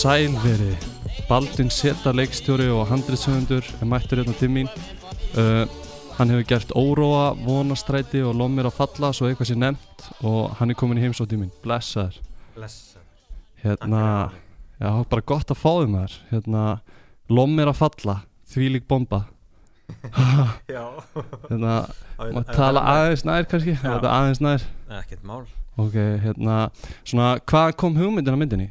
Sælveri Baldin Seta leikstjóri og handriðsöfundur er mættur hérna til mín. Uh, hann hefur gert óróa, vonastræti og lommir að falla svo eitthvað sé nefnt og hann er komin í heimsótt í mín. Blessaður. Blessa hérna, já, bara gott að fá þig maður. Hérna, lommir að falla þvílík bomba. Já hérna, maður tala aðeins nær kannski. Þetta aðeins nær Ekkert mál ok, hérna, svona, hvað kom hugmyndin að myndinni?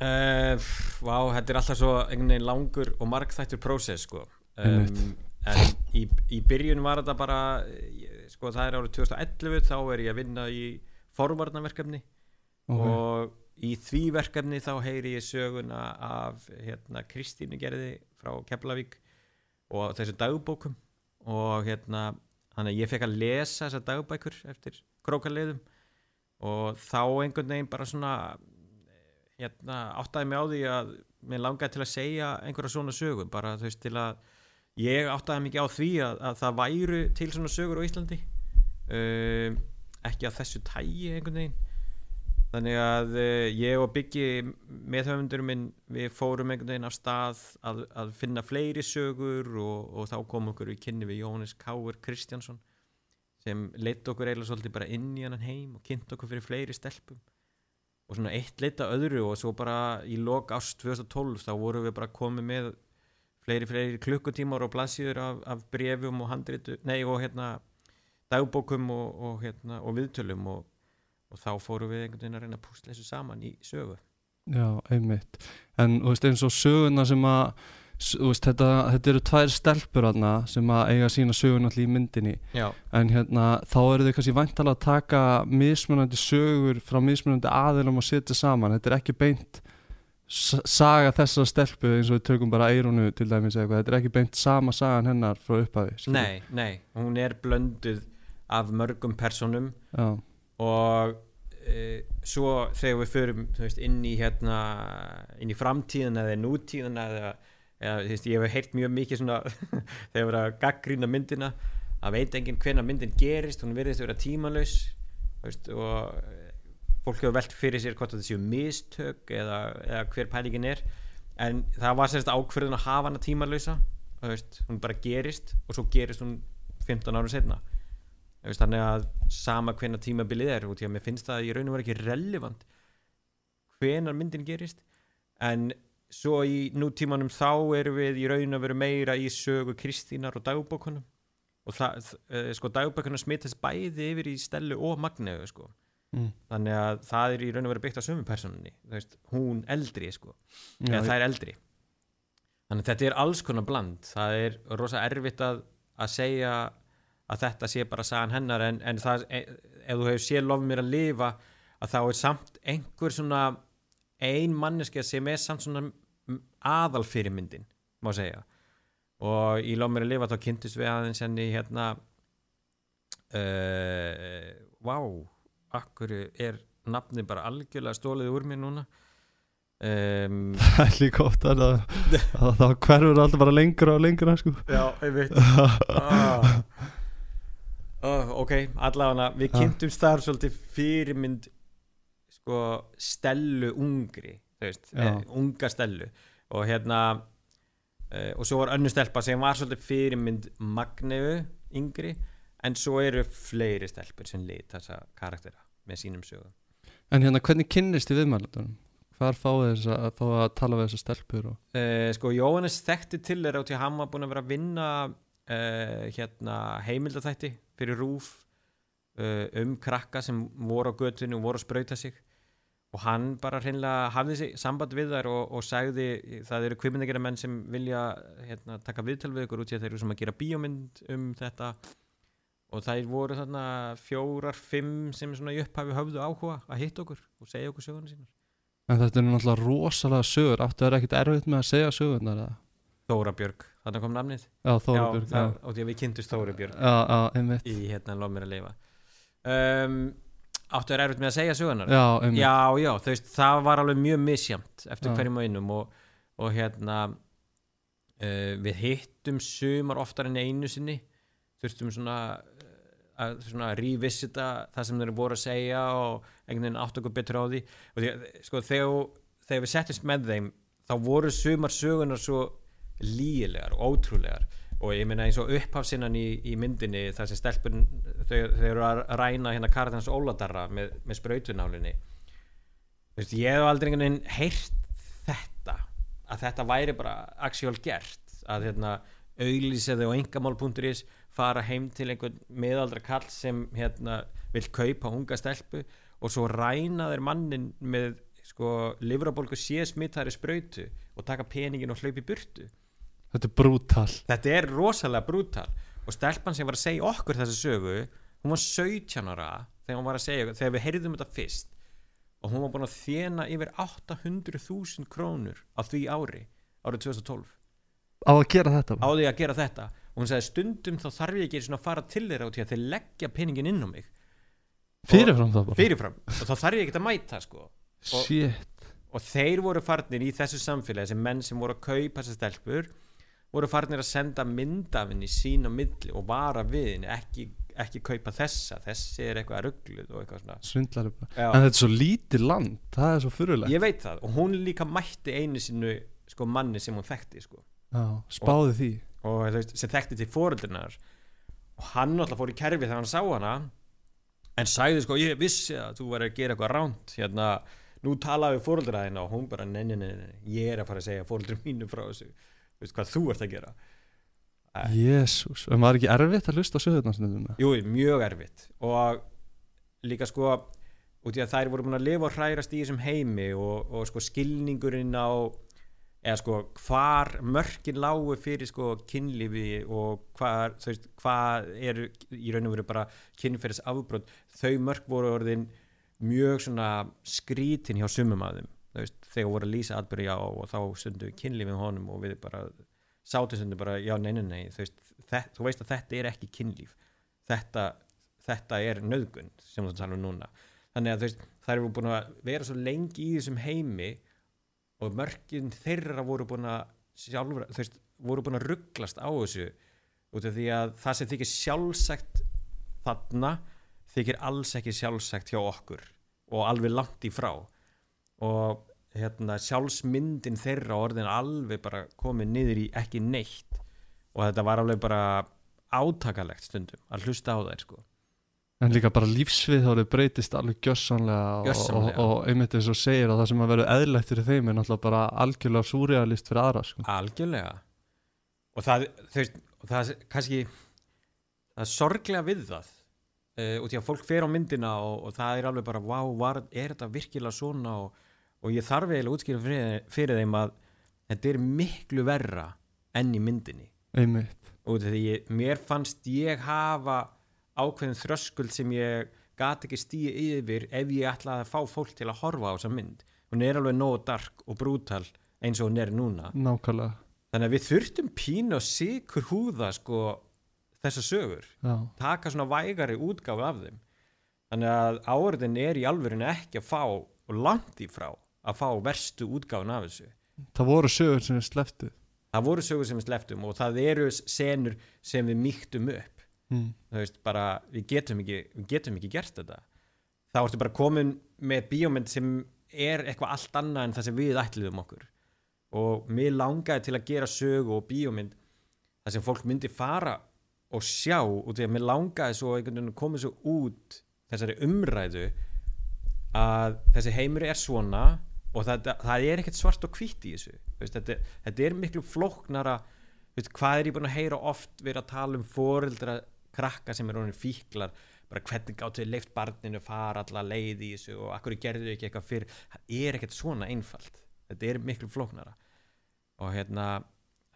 uh, Vá, þetta er alltaf svo einhvern veginn langur og margþættur prósess sko. Einmitt. En í, í byrjun var þetta bara sko það er árið 2011 þá er ég að vinna í forvarnaverkefni Ok, og í því verkefni þá heyri ég söguna af hérna, Kristínu gerði frá Keflavík og þessu dagbókum og hérna þannig að ég fekk að lesa þessar dagbækur eftir krókaleðum og þá einhvern veginn bara svona hérna áttaði mig á því að mér langaði til að segja einhverja svona sögu bara þú veist til að ég áttaði mikið á því að, að það væru til svona sögur á Íslandi um, ekki að þessu tægi einhvern veginn þannig að uh, ég og Byggi meðhöfundur minn við fórum einhvern veginn af stað að, að finna fleiri sögur og, og þá kom okkur í kynni við Jóhannes Káur Kristjánsson sem leitt okkur eiginlega svolítið bara inn í hann heim og kynnt okkur fyrir fleiri stelpum. Og svona eitt leitt að öðru og svo bara í lok ást 2012 þá vorum við bara komið með fleiri fleiri klukkutímar og blaðsíður af, af brefum og handritu, nei og hérna dagbókum og, og hérna og viðtölum og, og þá fórum við einhvern veginn að reyna að púsla þessu saman í sögu. Já, einmitt. En þú veist, eins og söguna sem að veist, þetta, þetta eru tvær stelpur aðna sem að eiga sína söguna allir í myndinni. Já, en hérna, þá eru þau kannski væntalega að taka mismunandi sögur frá mismunandi aðilum og setja saman. Þetta er ekki beint saga þessar stelpu eins og við tökum bara eirunu til dæmis eitthvað, þetta er ekki beint sama sagan hennar frá upphafi nei, nei, hún er blönduð af mörgum personum já, og e, svo þegar við förum veist, inn í hérna inn í framtíðina eða nútíðina eða, eða veist, ég hef heyrt mjög mikið svona þegar við erum að gaggrýna myndina að veit enginn hvenær myndin gerist hún virðist að vera tímalaus þú veist, og fólk hefur velt fyrir sér hvort þetta séu mistök eða, eða hver pælingin er. En það var sérst ákverðin að hafa hana veist, hún bara gerist og svo gerist hún 15 árum setna veist, þannig að sama hvenær tímabilið er út í að mér finnst það í raun og vera ekki relevant hvenar myndin gerist. En svo í nútímanum þá erum við í raun og veru meira í sögu Kristínar og dagbókunum. Og það, uh, sko dagbókunum smittast bæði yfir í Stellu og Magneu sko. mm. þannig að það er í raun og veru byggt á sömu personinni, hún eldri sko, já, eða það er eldri. Þannig að þetta er alls konar bland. Það er rosa erfitt að, að segja að þetta sé bara sagan hennar en, en það, e, ef þú hefur séð lof mér að lifa að þá er samt einhver svona ein manneska sem er samt svona aðal fyrirmyndin má segja og í lof mér að lifa þá kynntist við aðeins henni hérna uh, vá akkur er nafni bara algjörlega stólið úr mér núna um, það er líka oft að það, að það hverfur alltaf bara lengra og lengra sko. Já, einmitt ah. Oh, Ok, allavega við Ah. kynntumst þar svolítið fyrirmynd sko Stellu ungri veist, eh, unga Stellu og hérna eh, og svo var önnu stelpa sem var svolítið fyrirmynd Magneu yngri en svo eru fleiri stelpur sem lit þessa karaktera með sínum sögum en hérna, hvernig kynnist þið viðmælandunum? hvar fáið þess að fá að tala við þessar stelpur og... Uh, sko Jóhannes þekkti til þeirra og til hann var búinn að vera að vinna uh, hérna heimildaþætti fyrir rúf uh, um krakka sem voru á götunni og voru að sprauta sig. Og hann bara hreinlega hafði sig samband við þær og, og sagði það eru kvipmyndagera menn sem vilja hérna, taka viðtal við ykkur út í að þeir eru sem að gera bíómynd um þetta. Og þær voru þarna fjórar, fimm sem svona í upphafi höfðu áhuga að hitta okkur og segja okkur söguna sínar. En þetta er náttúrulega rosalega sögur. Áttu það ekkert erfitt með að segja sögurnar eða? Þóra Björg, þarna kom namnið já, Þóra Björg já, það, og því að við kynntumst Þóra Björg. Já, já, einmitt. Í hérna Lof mér að lifa. Um, áttu er erfitt með að segja sögunar já, einmitt. Já, já, þú veist, það var alveg mjög misjamt eftir Já. hverjum og einum og, og hérna uh, við hittum sumar oftar en einu sinni. Þurftum svona uh, að svona revisita það sem þeir voru að segja og einhvern veginn átt okkur betur á því. Og því, að, sko, þegar, þegar við settist með þeim þá voru sumar sögunar svo lígilegar og ótrúlegar. Og ég meina eins og upphafsinnan í, í myndinni þar sem stelpun þau, þau eru að ræna hérna Karatans Óladarra með, með veist, ég hef aldrei einhvern veginn heyrt þetta að þetta væri bara actual gert að hérna auglýsiði á engamál.is fara heim til einhvern meðaldra kall sem hérna vil kaupa unga stelpu og svo ræna þeir mannin með sko livrabólgu sérsmittari sprautu og taka peningin og hlaupi burtu Þetta er brútal. Þetta er rosalega brútal. Og stelpan sem var að segja okkur þessa sögu hún var 17 ára þegar hún var að segja þegar við heyrðum þetta fyrst. Og hún var búin að þjena yfir 800.000 krónur á því ári árið 2012 Á að gera þetta á því að gera þetta. Og hún sagði stundum þá þarf ég ekki svona að fara til þeirra út í að þeir leggja peningin inn á mig. Fyrirfram það bara? fyrirfram. Og þá þarf ég ekki að mæta sko. Og- Shit. og þeir voru farnir í þessu samfélagi þessi menn sem voru að kaupa þessar stelpur voru farnir að senda myndafinni sín á milli og vara við henni ekki, ekki kaupa þessa. Þessi er eitthvað ruggluð og eitthvað svona. Svindlari bara Já. En þetta er svo lítið land Það er svo fyrirlegt ég veit það og hún líka mætti einu sinu sko manni sem hún þekkti sko. Já, spáði því. Og þú veist, sem þekkti til fóreldrinar og hann alltaf fór í kerfi þegar hann sá hana en sagði sko ég vissi að þú væri að gera eitthvað ránt hérna, nú talaði við fóreldræðina og hún bara nei, nei, nei, nei, ég er að fara að segja fóreldrum mínu frá þessu veist hvað þú ert að gera. Jésús En var ekki erfitt að hlusta á sögurnarsnöðum Jú, mjög erfitt. Og líka sko út í að þær voru búin að lifa og hrærast í þessum heimi og, og sko skilningurinn á eða sko hvar mörkin lágu fyrir sko kynlífi og hvar, þú veist, hvað er í raun og veru bara kynferðis afbrot þau mörk voru orðin mjög svona skrítin hjá sumum að þeim veist, þegar voru að lýsa atbyrja á og þá stundu kynlífið honum og við bara sátum stundu bara, já, nei, nei, nei þú veist, þett, þú veist að þetta er ekki kynlíf. Þetta, þetta er nöðgun sem þú tala um núna. Þannig að þú veist, þær eru búin að vera svo lengi í þessum heimi og mörkin þeirra voru búin að sjálfur, þú veist, voru búin að rugglast á þessu út af því að það sem þykir sjálfsagt þarna þykir alls ekki sjálfsagt hjá okkur og alveg langt í frá og hérna sjálfsmyndin þeirra orðin alveg bara komið niður í ekki neitt. Og þetta var alveg bara átakalegt stundum að hlusta á þær sko. En líka bara lífsvið þá þau breytist alveg gjössanlega og, og, og einmitt eins og segir að það sem að verður eðlægt fyrir þeim er náttúrulega bara algjörlega súrealist fyrir aðra sko. algjörlega. Og það, veist, og það kannski það er sorglega við það uh, og því að fólk fer á myndina og, og það er alveg bara, vá, var, er þetta virkilega svona? Og, og ég þarf eiginlega útskýra fyrir, fyrir þeim að þetta er miklu verra enn í myndinni. Einmitt. Og því ég, mér fannst ég hafa ákveðin þröskuld sem ég gat ekki stíði yfir ef ég ætlaði að fá fólk til að horfa á þessa mynd. Hún er alveg nóg dark og brútal eins og hún er núna. Nákvæmlega. Þannig að við þurftum pínu og sikur húða sko þessar sögur. Já, taka svona vægari útgáfu af þeim. Þannig að áriðin er í alvörinu ekki að fá og langt í frá að fá verstu útgáfun af þessu. Það voru sögur sem er sleftu það voru sögur sem við sleftum og það eru senur sem við mýktum upp. Mm. þú veist bara við getum ekki, við getum ekki gert þetta. Þá ertu bara komin með bíómynd sem er eitthvað allt annað en það sem við ætliðum okkur. Og mér langaði til að gera sögu og bíómynd þar sem fólk myndi fara og sjá og því að mér langaði svo að koma svo út þessari umræðu að þessi heimur er svona og það, það er ekkert svart og hvítt í þessu. Veist, þetta, þetta er miklu flóknara veist, hvað er ég búin að heyra oft verið að tala um foreldra krakka sem er honin fíklar? Bara hvernig gáttu þið leift barninu fara alla leið í þessu og akkur gerðu þau ekki eitthvað fyrir það er ekkert svona einfalt. Þetta er miklu flóknara. Og hérna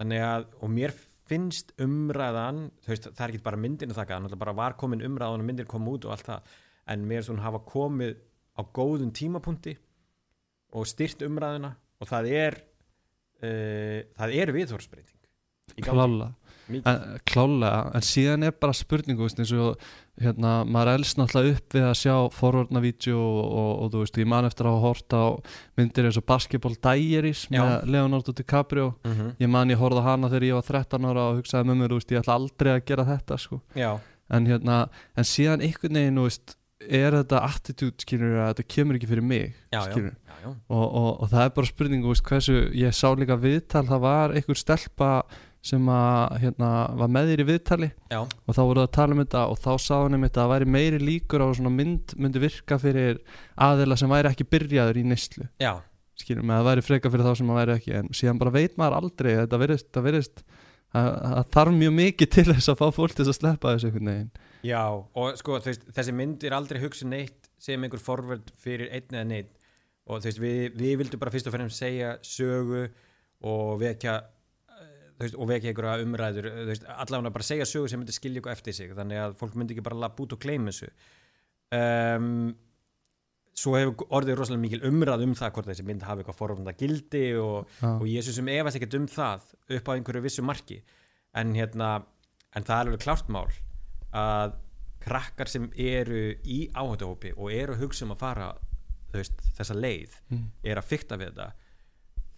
að og mér finnst umræðan veist, það er ekki bara myndinu þakka bara var komin umræðan og myndir kom út og allt það en mér hún hafa komið á góðum tímapunkti og styrt umræðina og það er uh, það er viðhórsbreyting. Klála en, Klálega, en síðan er bara spurningu veist, eins og hérna, maður elst náttúrulega upp við að sjá forvarna vídeo og, og, og þú veist, ég man eftir að hafa hort á myndir eins og Basketball Diaries Já. með Leonardo DiCaprio Mhm. ég man ég horfði hana þegar ég var 13 ára og hugsaði með mér, þú veist, ég ætla aldrei að gera þetta sko. En hérna, en síðan einhvern veginn, þú veist er þetta attitude, skilur, að þetta kemur ekki fyrir mig, já, já, skilur já, já. og, og, og það er bara spurning, veist, hversu ég sá líka viðtal, það var einhver stelpa sem að, hérna, var með þér í viðtali já, og þá voru það að tala um þetta og þá sá hann um þetta að það væri meiri líkur á að svona mynd myndi virka fyrir aðila sem væri ekki byrjaður í já, skilur mig að það væri freka fyrir þá sem að væri ekki. En síðan bara veit maður aldrei þetta verðist, það verðist að það þarf mjög mikið til þess að fá fólk til að sleppa þessu einhvern veginn já. Og sko veist, þessi mynd er aldrei hugsa neitt sem einhver forvörd fyrir einn eða neitt og veist, við, við vildum bara fyrst og fremst segja sögu og vekja veist, og vekja einhverja umræður allavega bara segja sögu sem myndi skilja ykkur eftir sig. Þannig að fólk myndi ekki bara lapp út og gleyma þessu. Um, svo hefur orðið rosalega mikil umræð um það hvort þessi mynd hafi eitthvað forvörnda gildi og Já. og ég sem efast ekkert um það upp á einhverju vissu marki. En hérna, en það er alveg klárt mál að krakkar sem eru í áhættuhópi og eru að hugsa um að fara veist, þessa leið Mm. er að fykta við þetta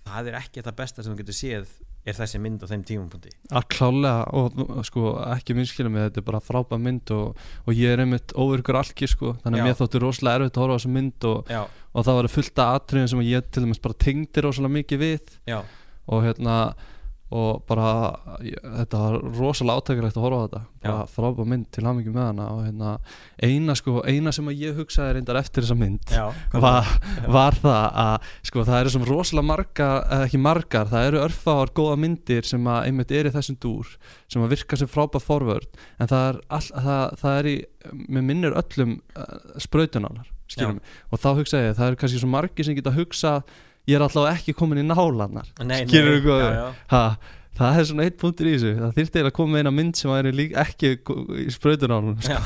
það er ekki það besta sem þú getur séð er þessi mynd á þeim tímumpunkti að klálega og sko ekki minnskilum þetta er bara frábæð mynd og, og ég er einmitt óvirkur alki sko þannig að mér þótti rosalega erfitt að horfa á þessa mynd og, og það var fullt af atriðin sem ég til dæmis bara tengdi rosalega mikið við. Já, og hérna og bara ég, þetta var rosalega átækilegt að horfa á þetta. Bara frábæð mynd til hamingi með hana. Og hérna eina sko, eina sem að ég hugsaði reyndar eftir þessa mynd já var, var það? Að sko það eru sem rosalega margar eða ekki margar, það eru örfáar góða myndir sem að einmitt er í þessum dúr sem að virka sem frábæð forvörd en það er, all, það, það er í með minnir öllum uh, skilum mig, og þá hugsaði ég það eru kannski svo margir sem geta hugsa ég er alltaf ekki komin í nálanar Skilurðu nei, hvað það er svona eitt punktur í þessu. Það eiginlega að koma eina mynd sem væri líka ekki í sprautunálum já,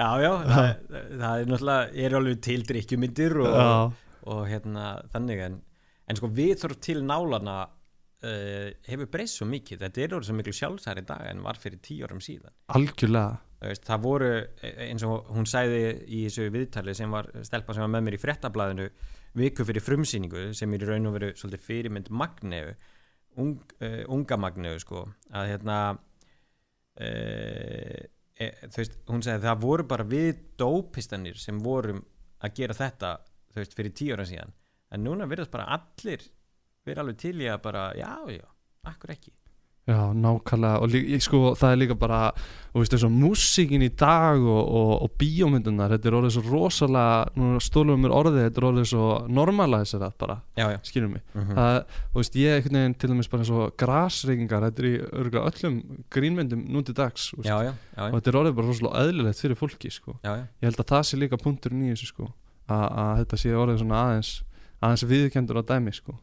já, já það, það er náttúrulega er alveg til drikkjumyndir og, Já, og hérna þannig en, en sko við þurfum til nálana uh, hefur breyst svo mikið. Þetta er orðið svo miklu sjálfsæri dag en var fyrir tíu árum síðan. Algjörlega. Þú veist, það voru e- eins og hún sagði í þessu viðtali sem var stelpa sem var með mér í fréttablaðinu viku fyrir frumsýningu sem er í raun og veru svolítið fyrirmynd Magneu ung, uh, unga Magneu sko að hérna uh, e, þú veist, hún sagði það voru bara við dópistanir sem vorum að gera þetta þú veist, fyrir tíu ára síðan. En núna verðast bara allir vera alveg til í að bara, já, já, akkur ekki Já, nákvæmlega. Og lí, ég, sko, það er líka bara og veist þessu músíkin í dag og, og, og bíómyndunar, þetta er orðið svo rosalega, nú stólum mér orðið þetta er orðið svo normalæsir það bara já, já, skilur mig, mm það, og veist ég einhvern veginn til dæmis bara eins og grasreikingar þetta er í örgulega öllum grínmyndum nú til dags, veist, já, og þetta er orðið bara rosalega eðlilegt fyrir fólki, sko. Ég held að það sé líka punkturinn í þessu, sko að, að þetta sé orðið svona aðeins aðeins viðkendur á dæmi, sko.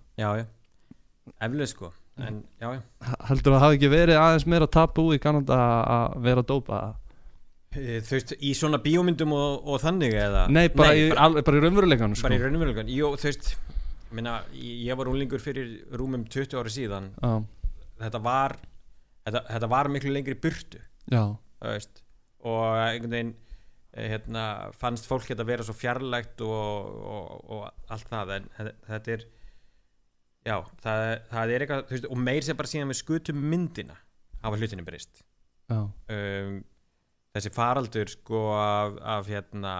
Eflið sko en já, já, heldur að það hafi ekki verið aðeins meira tabu í Kanada að vera dópa E, þú veist, í svona bíómyndum og, og þannig eða? Nei, bara, í, bara, al, bara í raunveruleikanum sko. bara í raunverulegan Jú, þú veist, minna, ég var úlingur fyrir rúmum 20 ára síðan. Já, þetta var þetta, þetta var miklu lengri burtu veist, og einhvern veginn eh, hérna, fannst fólk þetta vera svo fjarlægt og, og, og allt það en þetta er já, það, það er eitthvað þú veist, og meir sem bara síðan við skutum myndina hafa hlutinu breyst. Já, um, þessi faraldur sko af, af hérna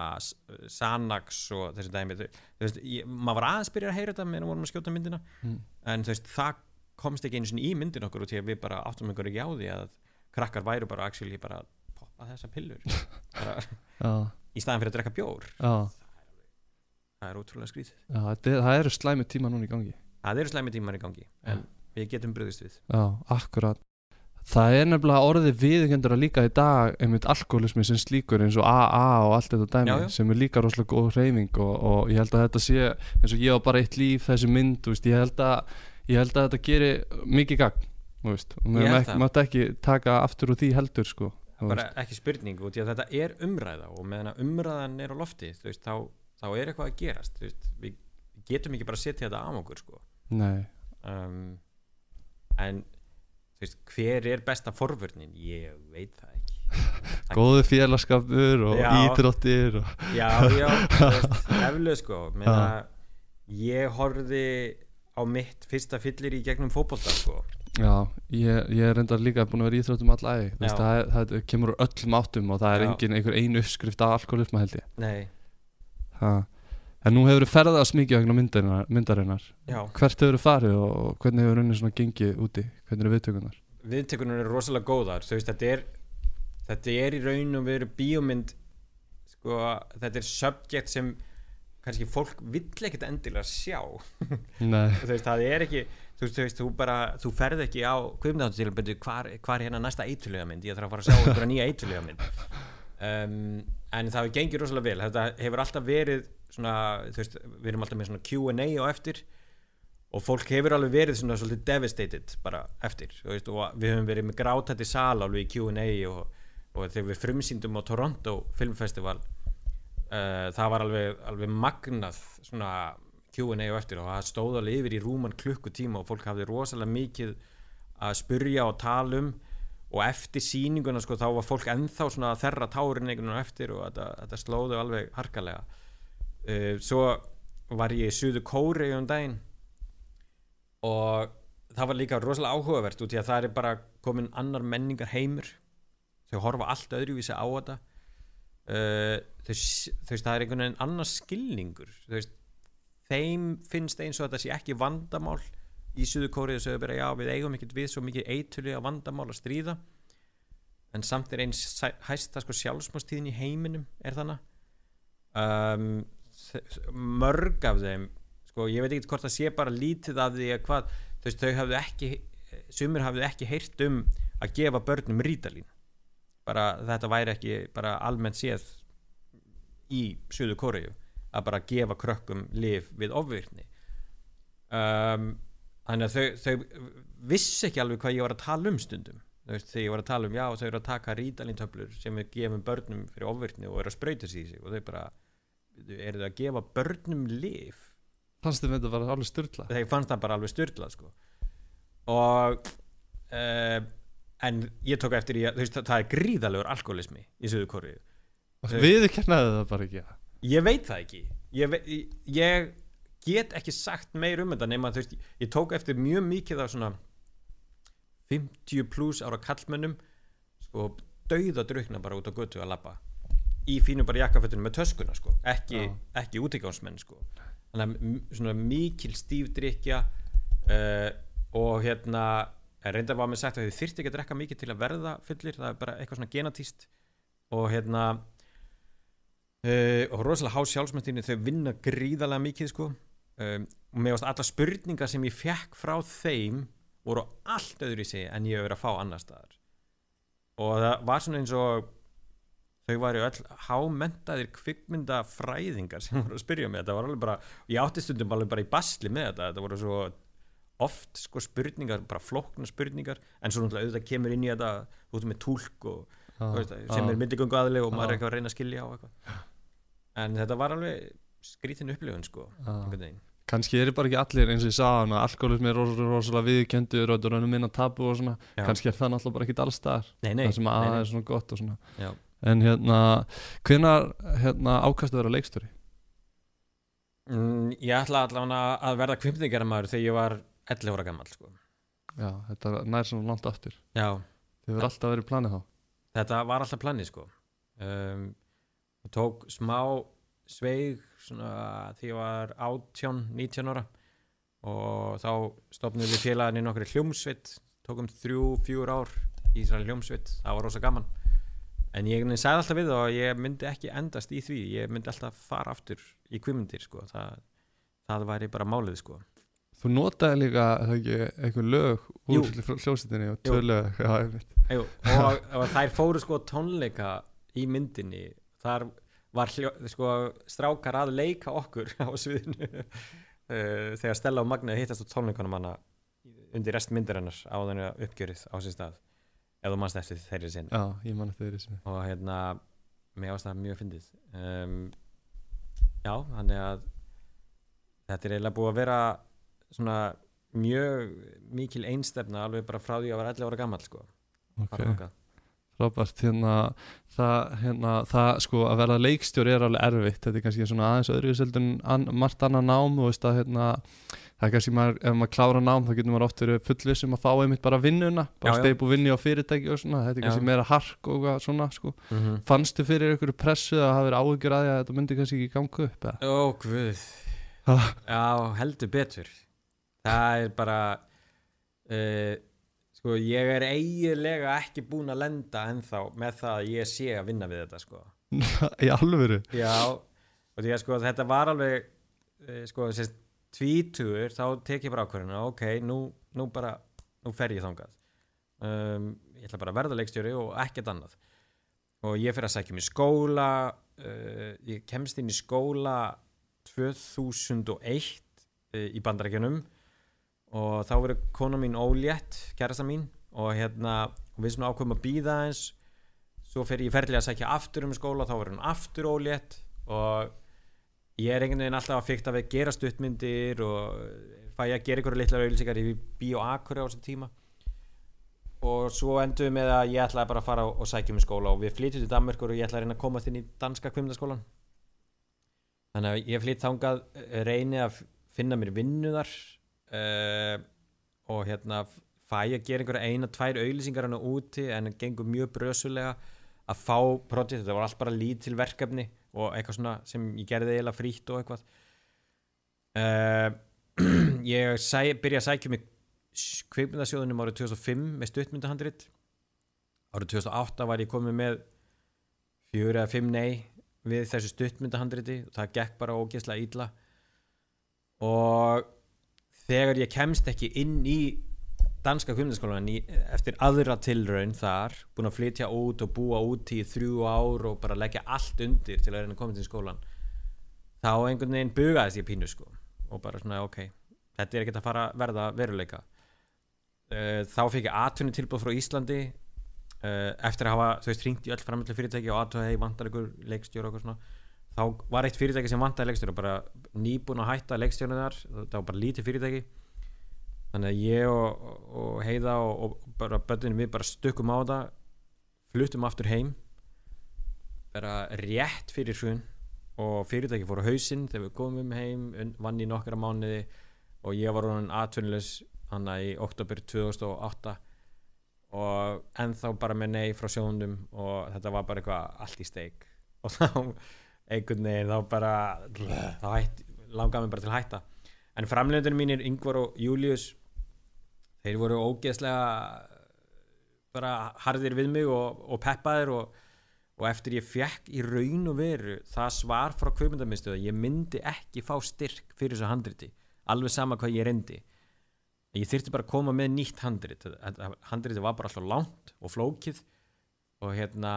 Sanax og þessi dæmi þú, veist, ég, maður var aðeins byrjað að heyra þetta meðan við vorum að skjóta myndina Mm. en þú veist, það komst ekki einu sinni í myndin okkur og því að við bara áttum einhver ekki á því að krakkar væru bara actually bara poppa þessa pillur. Bara, í staðan fyrir að drekka bjór. Já, það er ótrúlega skrítið já er, það eru slæmi tíma núna í gangi það eru slæmi tímar í gangi en við getum bröðist við. Já, akkurat. Það er nefnilega orðið viðkendur að líka í dag einmitt alkoholismi sem slíkur eins og AA og allt þetta dæmi Já, já. sem er líka rosalega góð hreyfing og, og ég held að þetta sé eins og ég á bara eitt líf þessi mynd, veist, ég held að ég held að þetta geri mikið gagn veist, og maður mátt ekki taka aftur úr því heldur sko, bara ekki spurning út í að þetta er umræða og meðan umræðan er á lofti veist, þá, þá er eitthvað að gerast veist, við getum ekki bara að setja þetta á okkur sko. Nei, um, en þú veist, hver er besta forvörnin? Ég veit það ekki. Góðu félagskapur og Já. ídrottir og, já, já, eflega sko. Ég horfði á mitt fyrsta fyllir í gegnum fótbolta sko. Já, ég, ég er reyndar líka búin að vera íþróttum all æði Þú veist, Já. það, það, kemur úr öllum áttum og það er engin einhver ein uppskrift af alkoholisma held ég. Nei, ha. En nú hefur þú ferðast mikið vegna myndarinnar, myndarinnar. Já. Hvert hefur þú farið og hvernig hefur raunin svona gengið úti? Hvernig eru viðtökunar? viðtekunum eru rosalega góðar. Veist, þetta er þetta er í raun og veru bíómynd sko, þetta er subject sem kannski fólk vill ekkert endilega sjá. Nei, veist, það er ekki þú veist, þú, þú bara, þú ferð ekki á kvimnáttu til að byrja hvar, hvar er hérna næsta eitulega mynd ég þarf að fara að sjá einhverja nýja eitulega mynd um, en það hefur gengið rosalega vel. Þetta hefur alltaf verið svona, veist, við erum alltaf með svona Q&A á eftir og fólk hefur alveg verið svona svolítið devastated bara eftir, veist, og við höfum verið með grátætti sal alveg í Q&A og, og þegar við frumsýndum á Toronto Filmfestival uh, það var alveg, alveg magnað svona Q&A og eftir og það stóð alveg yfir í rúman klukkutíma og fólk hafði rosalega mikið að spurja og tala um og eftir sýninguna sko þá var fólk ennþá svona að þerra tárin einhvern veginn eftir og þetta, slóðu alveg harkalega. Uh, svo var ég í Suðu Kóri um daginn og það var líka rosalega áhugavert út í að það er bara komin annar menningar heimur þau horfa allt öðruvísi á þetta. Uh, þau, veist það er einhvern veginn annar skilningur. Þú veist þeim finnst eins og þetta sé ekki vandamál í Suðu Kórið þau bara já við eigum ekkert við svo mikið eitulega vandamál að stríða. En samt er eins hæsta sko sjálfsmástíðin í heiminum er þannig um, mörg af þeim sko ég veit ekki hvort það sé bara lítið af því að hvað veist þau hafðu ekki sumir hafðu ekki heyrt um að gefa börnum rítalín. Bara þetta væri ekki bara almennt séð í Suðu Kóriðu að bara gefa krökkum lif við ofvirkni. Um, þannig að þau, þau vissi ekki alveg hvað ég var að tala um stundum. Veist, þegar ég var að tala um já þau eru að taka rítalintöflur sem við gefum börnum fyrir ofvirkni og eru að sprauta sig í sig og þau bara eru þau að gefa börnum lif fannst þið með þetta var alveg styrla þegar fannst það bara alveg styrlað sko. og uh, en ég tók eftir að þú veist, það er gríðalegur alkoholismi í Suðu Kóriðu Við kennaði það bara ekki. Ég veit það ekki. Ég, ve- ég get ekki sagt meir um þetta nema þú veist, ég tók eftir mjög mikið af svona 50 pluss ára kallmönnum sko dauða drukna bara út á götu að labba í fínu bara jakkafötunum með töskuna sko ekki, ekki útíkánsmenn sko. Þannig að svona mikil stífdrykja uh, og hérna reynda var mér sagt að þið þyrfti ekki að drekka mikið til að verða fullir, það er bara eitthvað svona genatíst og hérna uh, og rosalega há sjálfsmyndinni þau vinna gríðarlega mikið sko um, og með alla spurningar sem ég fekk frá þeim voru allt öðru í sig en ég hef verið að fá annar staðar. Og það var svona eins og þau væri öll hámentaðir kvikmyndafræðingar sem voru að spyrja mig. Þetta var alveg bara, ég átti stundum alveg bara í basli með þetta, þetta voru svo oft sko spurningar, bara flókna spurningar. En svo náttúrulega auðvitað kemur inn í þetta þú ert með túlk og þú veist, sem já. er milligöngu aðli og maður er eitthvað að reyna að skilja á eitthvað. En þetta var alveg skrítin upplifun sko einhvern veginn. Kannski eru bara ekki allir eins og ég sagði hann að alkoholismi er ros- rosalega viðkendur og þetta er minna tabu og svona Já. kannski er það náttúrulega bara ekki alls nei, það sem að það nei. er svona gott og svona Já. en hérna, hvenar hérna, ákastu að vera leikstjóri? Mm, ég ætla allavega að verða kvimtingaramaður þegar ég var 11 ára gammal sko. Já, þetta nær svona langt aftur já, þið verður alltaf verið planið þá þetta var alltaf planið sko. um, tók smá sveig svona, því ég var 18, 19 ára. Og þá stopnum við félagin í nokkri hljómsveit tókum þrjú, fjúr ár í Ísrael hljómsveit, það var rosa gaman. En ég einhvern sagði alltaf við og ég myndi ekki endast í því, ég myndi alltaf fara aftur í kvimundir sko. það, það væri bara málið sko. Þú notaði líka, það ekki, einhver lög úr hljósetinni og tvö lög? Já, einmitt. Jú, og, og þær fóru sko tónleika í myndinni. Þar var hljó, sko, strákar að leika okkur á sviðinu uh, þegar Stella og Magna hittast á tónleikunum hana undir rest myndir hennar á þenni uppgjörið á sér stað ef þú mannst eftir þeirri sinn Já, ég man eftir þeirri sinni og hérna mér ástæða mjög fyndið. Um, já, þannig að þetta er eiginlega búið að vera svona mjög mikil einstefna alveg bara frá því að vera 11 ára gammal sko, Ok, Frábært hérna það, hérna, það sko að verða leikstjóri er alveg erfitt þetta er kannski svona aðeins öðru seldur en an, margt annað nám og veist að hérna það er kannski maður, ef maður klára nám þá getur maður oft verið fullið sem að fá einmitt bara vinnuna bara Já, já. steipu vinni á fyrirtæki og svona þetta er Já. kannski meira hark og svona sko. mm -hmm. fannstu fyrir einhverju pressu að hafa verið áhyggjur að því að þetta myndi kannski ekki ganga upp eða? Ó, Ha. Já, heldur betur Það er bara uh, Sko, ég er eiginlega ekki búinn að lenda ennþá með það að ég sé að vinna við þetta sko. í alvöru? Já, og því að sko þetta var alveg uh, sko, sérst tvítugur, þá tek ég bara ákvörðina ok, nú, nú bara nú fer ég þangað. Um, ég ætla bara að verða leikstjóri og ekkert annað. Og ég fer að sækja mér skóla uh, ég kemst inn í skóla 2001 uh, í bandarækjunum og þá verður kona mín ólétt kærasta mín og hérna og við svona ákveðum að býða eins svo fer ég ferðilega að sækja aftur um skóla þá verður hún aftur ólétt. Og ég er einhvern veginn alltaf að fykta við gera stuttmyndir og fæ ég að gera ykkur litlar auðlýsingar í Bíó Akuri á þessum tíma. Og svo endum við með að ég ætlaði bara að fara og sækja um skóla og við flytjum til Danmörkur og ég ætlaði að reyna að komast inn í danska kvimdaskólan þannig að ég flytt þangað reyni að finna mér vinnu þar uh, og hérna fæ að gera einhverja eina, tvær auðlýsingar hana úti en það gengur mjög brösulega að fá projekt, þetta var allt bara lítil verkefni og eitthvað svona sem ég gerði eiginlega frítt og eitthvað. Uh, ég sæ, byrja að sækja mig kveikmyndasjóðunum árið 2005 með stuttmyndahandrit. Árið 2008 var ég komið með fjögur eða fimm nei við þessu stuttmyndahandriti og það gekk bara ógeðslega ítla og þegar ég kemst ekki inn í danska kvimdaskólan eftir aðra tilraun þar búin að flytja út og búa út í þrjú ár og bara leggja allt undir til að reyna að koma til skólan þá einhvern veginn bugaðist ég pínu sko og bara svona ok, þetta er ekkert að fara verða veruleika. Uh, þá fikk ég atvinni tilbúð frá Íslandi uh, eftir að hafa, þú veist, hringt í öll framöldu fyrirtæki og aðtöða, hei, vantar ykkur leikstjóra og eitthvað svona þá var eitt fyrirtæki sem vantaði leikstjóra bara nýbúin að hætta leikstjóra þar það var bara lítið fyrirtæki. Þannig að ég og, og Heiða og, og bara bönnum við bara stökkum á það fluttum aftur heim bara rétt fyrir hrun og fyrirtæki fór á hausinn þegar við komum heim un- vann í nokkra mánuði og ég var honin atvinnulegs hann í oktober 2008 og ennþá bara með nei frá sjónum og þetta var bara eitthvað allt í steik. Og þá einhvern veginn þá bara þá hætt, langaði mig bara til að hætta. En framleiðunum mínir Yngvar og Július þeir voru ógeðslega bara harðir við mig og, og peppaðir og, og eftir ég fekk í raun og veru það svar frá kvöpundamistuða ég myndi ekki fá styrk fyrir þessu handriti alveg sama hvað ég reyndi. Ég þyrfti bara að koma með nýtt handrit. Handriti var bara alltaf langt og flókið og hérna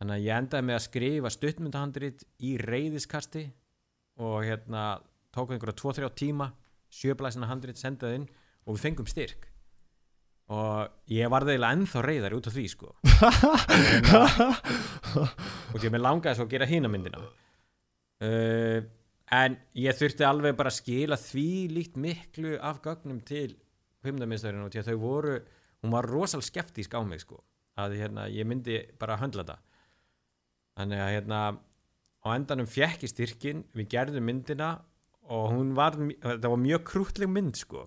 þannig að ég endaði með að skrifa stuttmyndahandrit í reyðiskasti og hérna tók einhverja 2-3 tíma sjöblæsina handrit, sendaði inn og við fengum styrk. Og ég var það eiginlega ennþá reyðari út af því sko. Og að mér langaði svo að gera hína myndina. Uh, en ég þurfti alveg bara að skila því líkt miklu af gögnum til hvimdamiðstöðurinn og því að þau voru hún var rosal skeptísk á mig sko að hérna, ég myndi bara höndla þetta þannig að hérna á endanum fjekk í styrkin við gerðum myndina og hún var þetta var mjög krútleg mynd sko.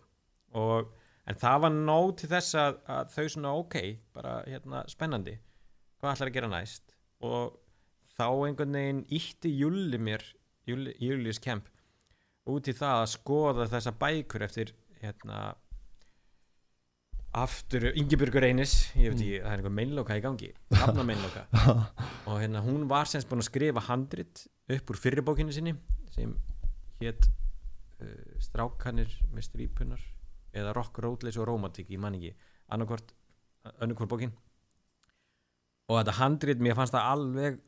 Og, en það var nóg til þess að, að þau svona ok bara hérna spennandi hvað ætlar að gera næst? Og þá einhvern veginn ítti Júli mér Júli, Július Kemp út í það að skoða þessa bækur eftir hérna aftur Ingebjörgur Einis ég veit ekki, það er einhver meinloka í gangi hafna meinloka. Og hérna hún var semst búin að skrifa handrit upp úr fyrirbókinu sinni sem hétt uh, Strákanir með strípunar eða Rock, Rótleys og Rómatík ég man ekki, annarkvort önnurkvort bókin. Og þetta handrit, mér fannst það alveg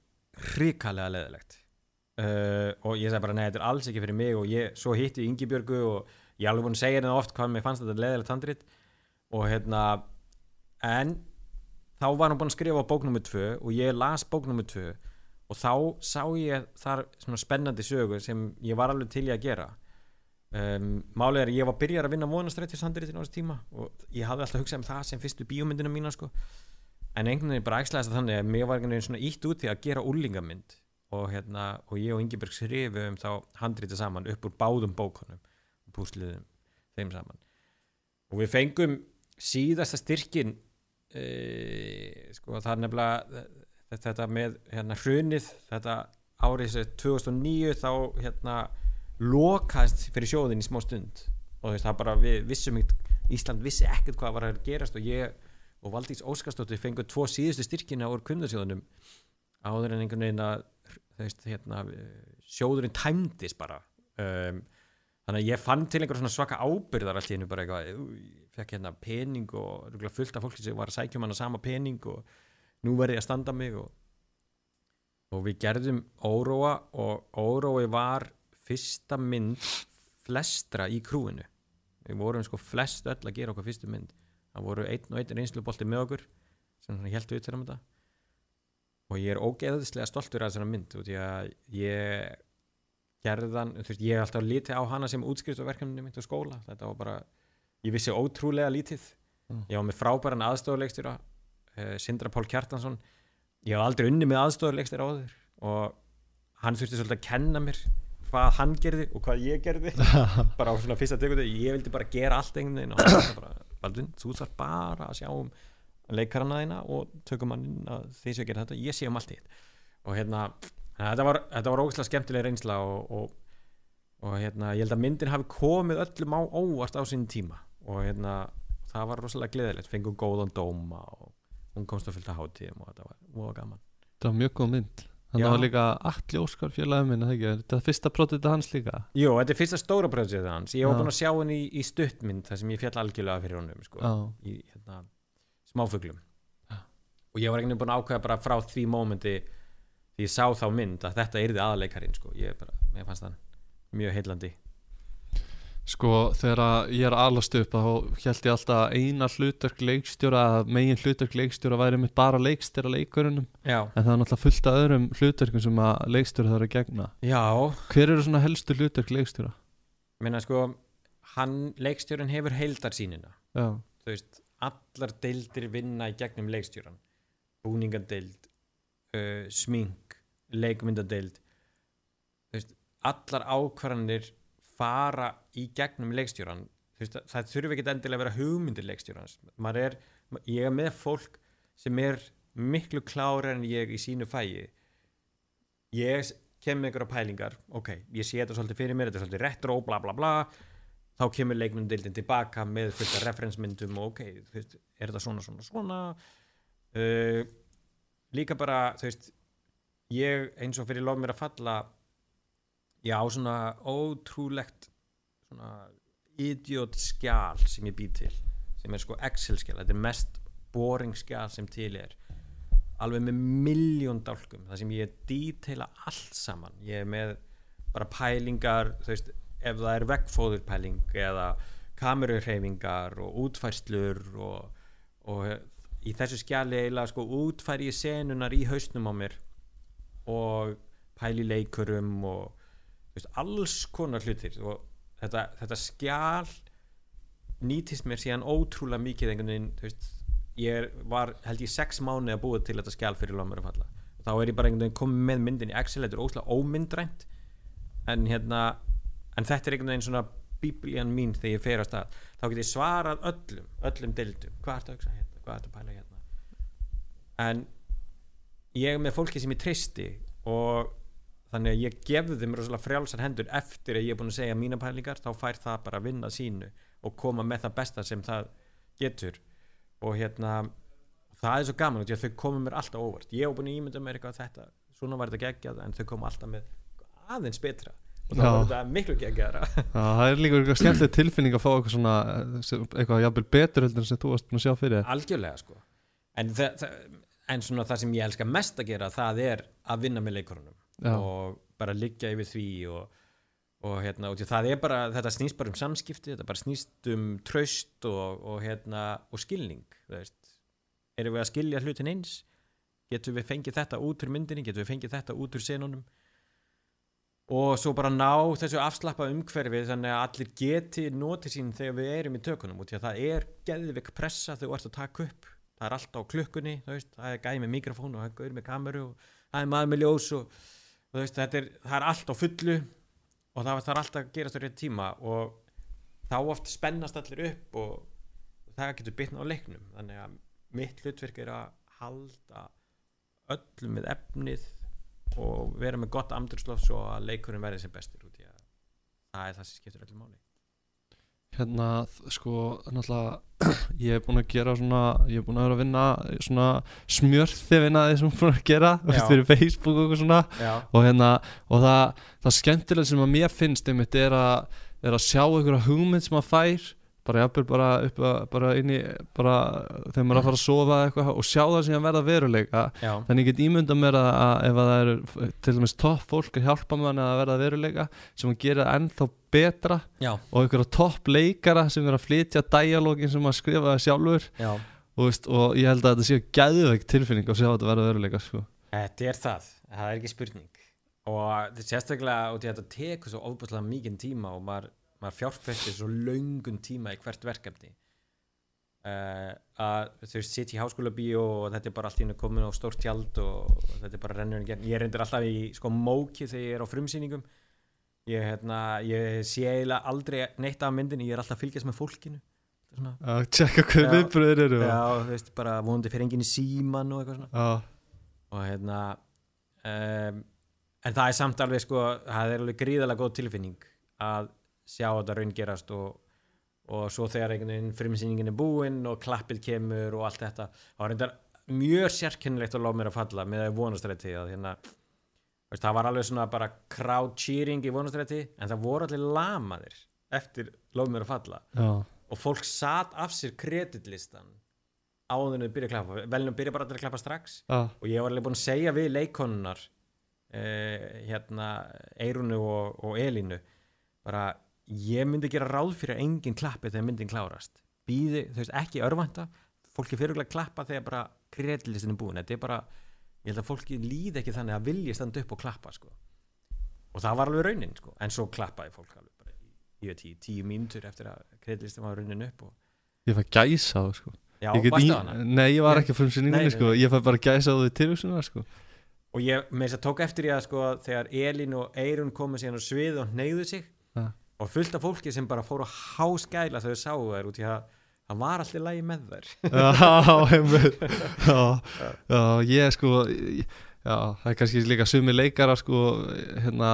hrikalega leðilegt uh, og ég sagði bara, nei, þetta er alls ekki fyrir mig og ég, svo hitti ég Ingebjörgu og ég alveg búin að segja henni oft hvað mér fannst þetta leðilegt handrit og hérna en þá var hann búin að skrifa bók nr. 2 og ég las bók nr. 2 og þá sá ég þar spennandi sögu sem ég var alveg til í að gera um, málið er að ég var byrjar að vinna vonastrættishandritin á þessu tíma og ég hafði alltaf hugsað um það sem fyrstu bíómyndina mína sko en einhvern veginn bara ægslæðast þannig að mér var einhvern veginn svona ítt út í að gera úlingamynd og, hérna, og ég og Ingeberg skrifum þá handrita saman upp úr báðum bókunum púsluðum þeim saman og við fengum síðasta styrkin e, sko það er nefnilega þetta, með hérna hrunið þetta árið þessi 2009 þá hérna lokaðist fyrir sjóðin í smá stund. Og veist það bara við vissum ekkert Ísland vissi ekkert hvað var að gerast og ég og Valdís Óskarsdóttir fengur tvo síðustu styrkina úr kundarsjóðunum áður en einhvern veginn að veist, hérna, sjóðurinn tæmdist bara. Um, þannig að ég fann til einhver svona svaka ábyrðar allt í hennu bara eitthvað ég fekk hérna pening og fullt af fólki sem var að sækja um hana sama pening og nú verði ég að standa mig og, og við gerðum óróa og órói var fyrsta mynd flestra í krúinu. Við vorum sko flest öll að gera okkur fyrstu mynd. Það voru einn og einn reynslubolti með okkur sem heldur út fyrir þetta. Og ég er ógeðslega stoltur af þessari mynd og að ég gerðan, þú veist, ég er alltaf lítið á hana sem útskriftverkefni mitt á skóla. Þetta var bara, ég vissi ótrúlega lítið. Mm. ég var með frábæran aðstofuleikstjóra uh, Sindra Pál Kjartansson. Ég hef aldrei unni með aðstofuleikstjóra áður og hann þurfti svolítið að kenna mér hvað hann gerði og hvað ég gerði. Bara á svona fyrsta tegundu ég vildi bara gera allt einhvern veginn og hann bara, Baldvin, þú þarf bara að sjá um leikarana þína og tökum hann að því sem gera þetta, ég sé um allt hitt. Og hérna, þetta var, þetta var ógæslega skemmtileg reynsla og, og, og hérna, ég held að myndin hafi komið öllum á óvart á sín tíma. Og hérna, það var rosalega gleðilegt. Fengum góðan dóma og hún komst að fylgta hátíðum og þetta var mjög gaman. Það var mjög góð mynd. Þannig að var líka Alli Óskar félagum minn, er það ekki? Þetta er fyrsta prótita hans líka? Jú, þetta er fyrsta stóra projektið hans. Ég Já. búin að sjá henni í, í stuttmynd þar sem ég fjall algjörlega fyrir honum sko. Í hérna, smáfuglum. Og ég var einhvern veginn búin að ákveða bara frá því mómenti ég sá þá mynd að þetta yrði aðleikarinn sko. ég, bara, ég fannst það mjög heillandi. Sko þegar ég er að alast upp þá held ég alltaf eina hlutverk leikstjóra megin hlutverk leikstjóra væri mitt bara leikstjóra leikurunum. Já, en það er náttúrulega fullt af öðrum hlutverkum sem að leikstjóra þarf að gegna. Já. Hver eru svona helstu hlutverk leikstjóra? minna sko hann, leikstjórinn hefur heildarsýnina. Já, þú veist, allar deildir vinna í gegnum leikstjóran búningadeild uh, smink, leikmyndadeild veist, allar ákvarðanir fara í gegnum leikstjóran veist, það þurfi ekki endilega að vera hugmyndir leikstjórans. Er, ég er með fólk sem er miklu klára en ég í sínu fæi ég kem með einhverja pælingar. Ok, ég sé þetta svolítið fyrir mér þetta er svolítið retro, bla bla bla. Þá kemur leikmyndildin tilbaka með af referensmyndum og ok, veist, er þetta svona, svona, svona? Uh, líka bara, þú veist ég eins og fyrir lof mér að falla ég á svona ótrúlegt svona idiot skjál sem ég bý til sem er sko Excel skjál, þetta er mest boring skjál sem til er. Alveg með miljón dálkum það sem ég dítela allt saman. Ég er með bara pælingar þú veist, ef það er veggfóðurpæling eða kamerurheyfingar og útfærslur og, og í þessu skjali eiginlega sko útfæri ég senunar í hausnum á mér og pæli leikurum og veist, alls konar hlutir. Og þetta, þetta skjal nýtist mér síðan ótrúlega mikið einhvern veginn, veist ég er, var held ég sex mánuði að búa til þetta skjal fyrir lómur að falla. Þá er ég bara einhvern veginn komið með myndin í Excel þetta er óslega ómyndrænt. En hérna en þetta er einhvern veginn svona bíblían mín þegar ég fer á stað. Þá get ég svarað öllum, öllum dildum hvað ertu að hugsa hérna, hvað ertu að pæla hérna? En ég er með fólki sem ég tristi og þannig að ég gefði þeim rosalega frjálsar hendur eftir að ég er búin að segja mína pælingar þá fær það bara að vinna sínu og koma með það besta sem það getur. Og hérna það er svo gaman að þau komum mér alltaf óvart. Ég hef búin að ímynda mér eitthvað þetta svona var þetta geggjað en þau koma alltaf með aðeins betra. Og þá var þetta miklu geggjaðara. Já, það er líka eitthvað skemmtileg tilfinning að fá eitthvað svona eh, eitthvað jafnvel betur heldur en sem þú varst búin að sjá fyrir sko en, svona það sem ég elska mest að gera það er að vinna með leikurunum Já. og bara liggja yfir því og, og hérna, og það er bara þetta snýst bara um samskipti, þetta bara snýst um traust og, og hérna og skilning, þú veist. Erum við að skilja hlutin eins? Getum við fengið þetta út úr myndinni? Getum við fengið þetta út úr senunum? Og svo bara ná þessu afslappa umhverfi þannig að allir geti notið sín þegar við erum í tökunum og því að það er geðvik pressa þegar þú ert að taka upp það er alltaf á klukkunni, veist, það er gæði með mikrofón og það er gauð með kameru og það er maður með ljós og veist, er, það er allt á fullu og það, það er alltaf að gerast á rétt tíma og þá oft spennast allir upp og það getur bitna á leiknum. Þannig að mitt hlutverk er að halda öllum með efnið og vera með gott amdurslof svo að leikurinn verði sem bestur út í að það er það sem skiptur öllum máli hérna sko náttúrulega ég hef búin að gera svona ég hef búin að vera að vinna svona smjörþi vinna því sem ég er búin að gera fyrir Facebook og eitthvað svona. Og hérna og það, það skemmtilega sem að mér finnst einmitt er að, er að sjá einhverja hugmynd sem að fær bara jafnvel bara bara inn í bara þegar maður er að fara að sofa eitthvað og sjá það sem að verða veruleika. Já, þannig ég get ímynda mér að, að ef að það eru til dæmis topp fólk að hjálpa mann að verða veruleika sem að gera ennþá betra já, og einhverja topp leikara sem er að flytja dialógin sem að skrifa sjálfur. Já. og, veist, og ég held að þetta séu gæðveik tilfinning að sjá þetta verða veruleika sko. Þetta er það, það er ekki spurning. Og þetta er sérstaklega að þetta tekur svo ofbúslega mikið tíma og maður, maður fjárfestir svo löngun tíma í hvert verkefni. Uh, að þau sitt í háskóla bíó og þetta er bara allt í hennu komin á stórt tjald og, þetta er bara rennur en gerð ég reyndir alltaf í sko móki þegar ég er á frumsýningum. Ég, hérna, ég sé eiginlega aldrei neitt af myndinni, ég er alltaf að fylgjast með fólkinu. Að tjekka hvað viðbröður eru já, þú veist, bara vonandi fyrir enginn í síman og eitthvað svona. Já, og hérna um, en það er samt alveg sko það er alveg gríðalega góð tilfinning að sjá þetta raungerast og, og svo þegar einhvern veginn frumsýningin er búinn og klappil kemur og allt þetta þá er þetta mjög sérkennilegt að lág mér að falla með að vonastrætti að hérna það var alveg svona bara crowd cheering í vonastrætti en það voru allir lamaðir eftir lág mér að falla. Já, og fólk satt af sér kreditlistan áður en þau byrja að klappa. Velnum byrja bara að klappa strax. Já, og ég var alveg búinn að segja við leikonunar uh, hérna Eirunu og, og Elínu bara ég myndi gera ráð fyrir að enginn klappi þegar myndin klárast býði, þú veist, ekki örvænta fólki fyrir að klappa þegar bara kredlistin er búin, þetta er bara ég held að fólki líði ekki þannig að vilja standa upp og klappa sko. og það var alveg raunin sko. en svo klappaði fólk alveg bara ég veit, í tíu mínútur eftir að kredlistin var raunin upp og, ég fæ gæsa á sko. já, Ég í- Nei, ég var ekki að frumsýningunni Nei, nei, sko. ég fæ bara gæsa á því tilhugsunar sko. og ég með þess að tók eftir ég að sko þegar Elín og Eirun komu síðan á svið og neyðu sig. Og fullt af fólki sem bara fóru að háskæla þegar þau sáu þær út í að það var allir lægi með þær. Já, já, já, ég sko Já, það er kannski líka sumi leikara sko, hérna,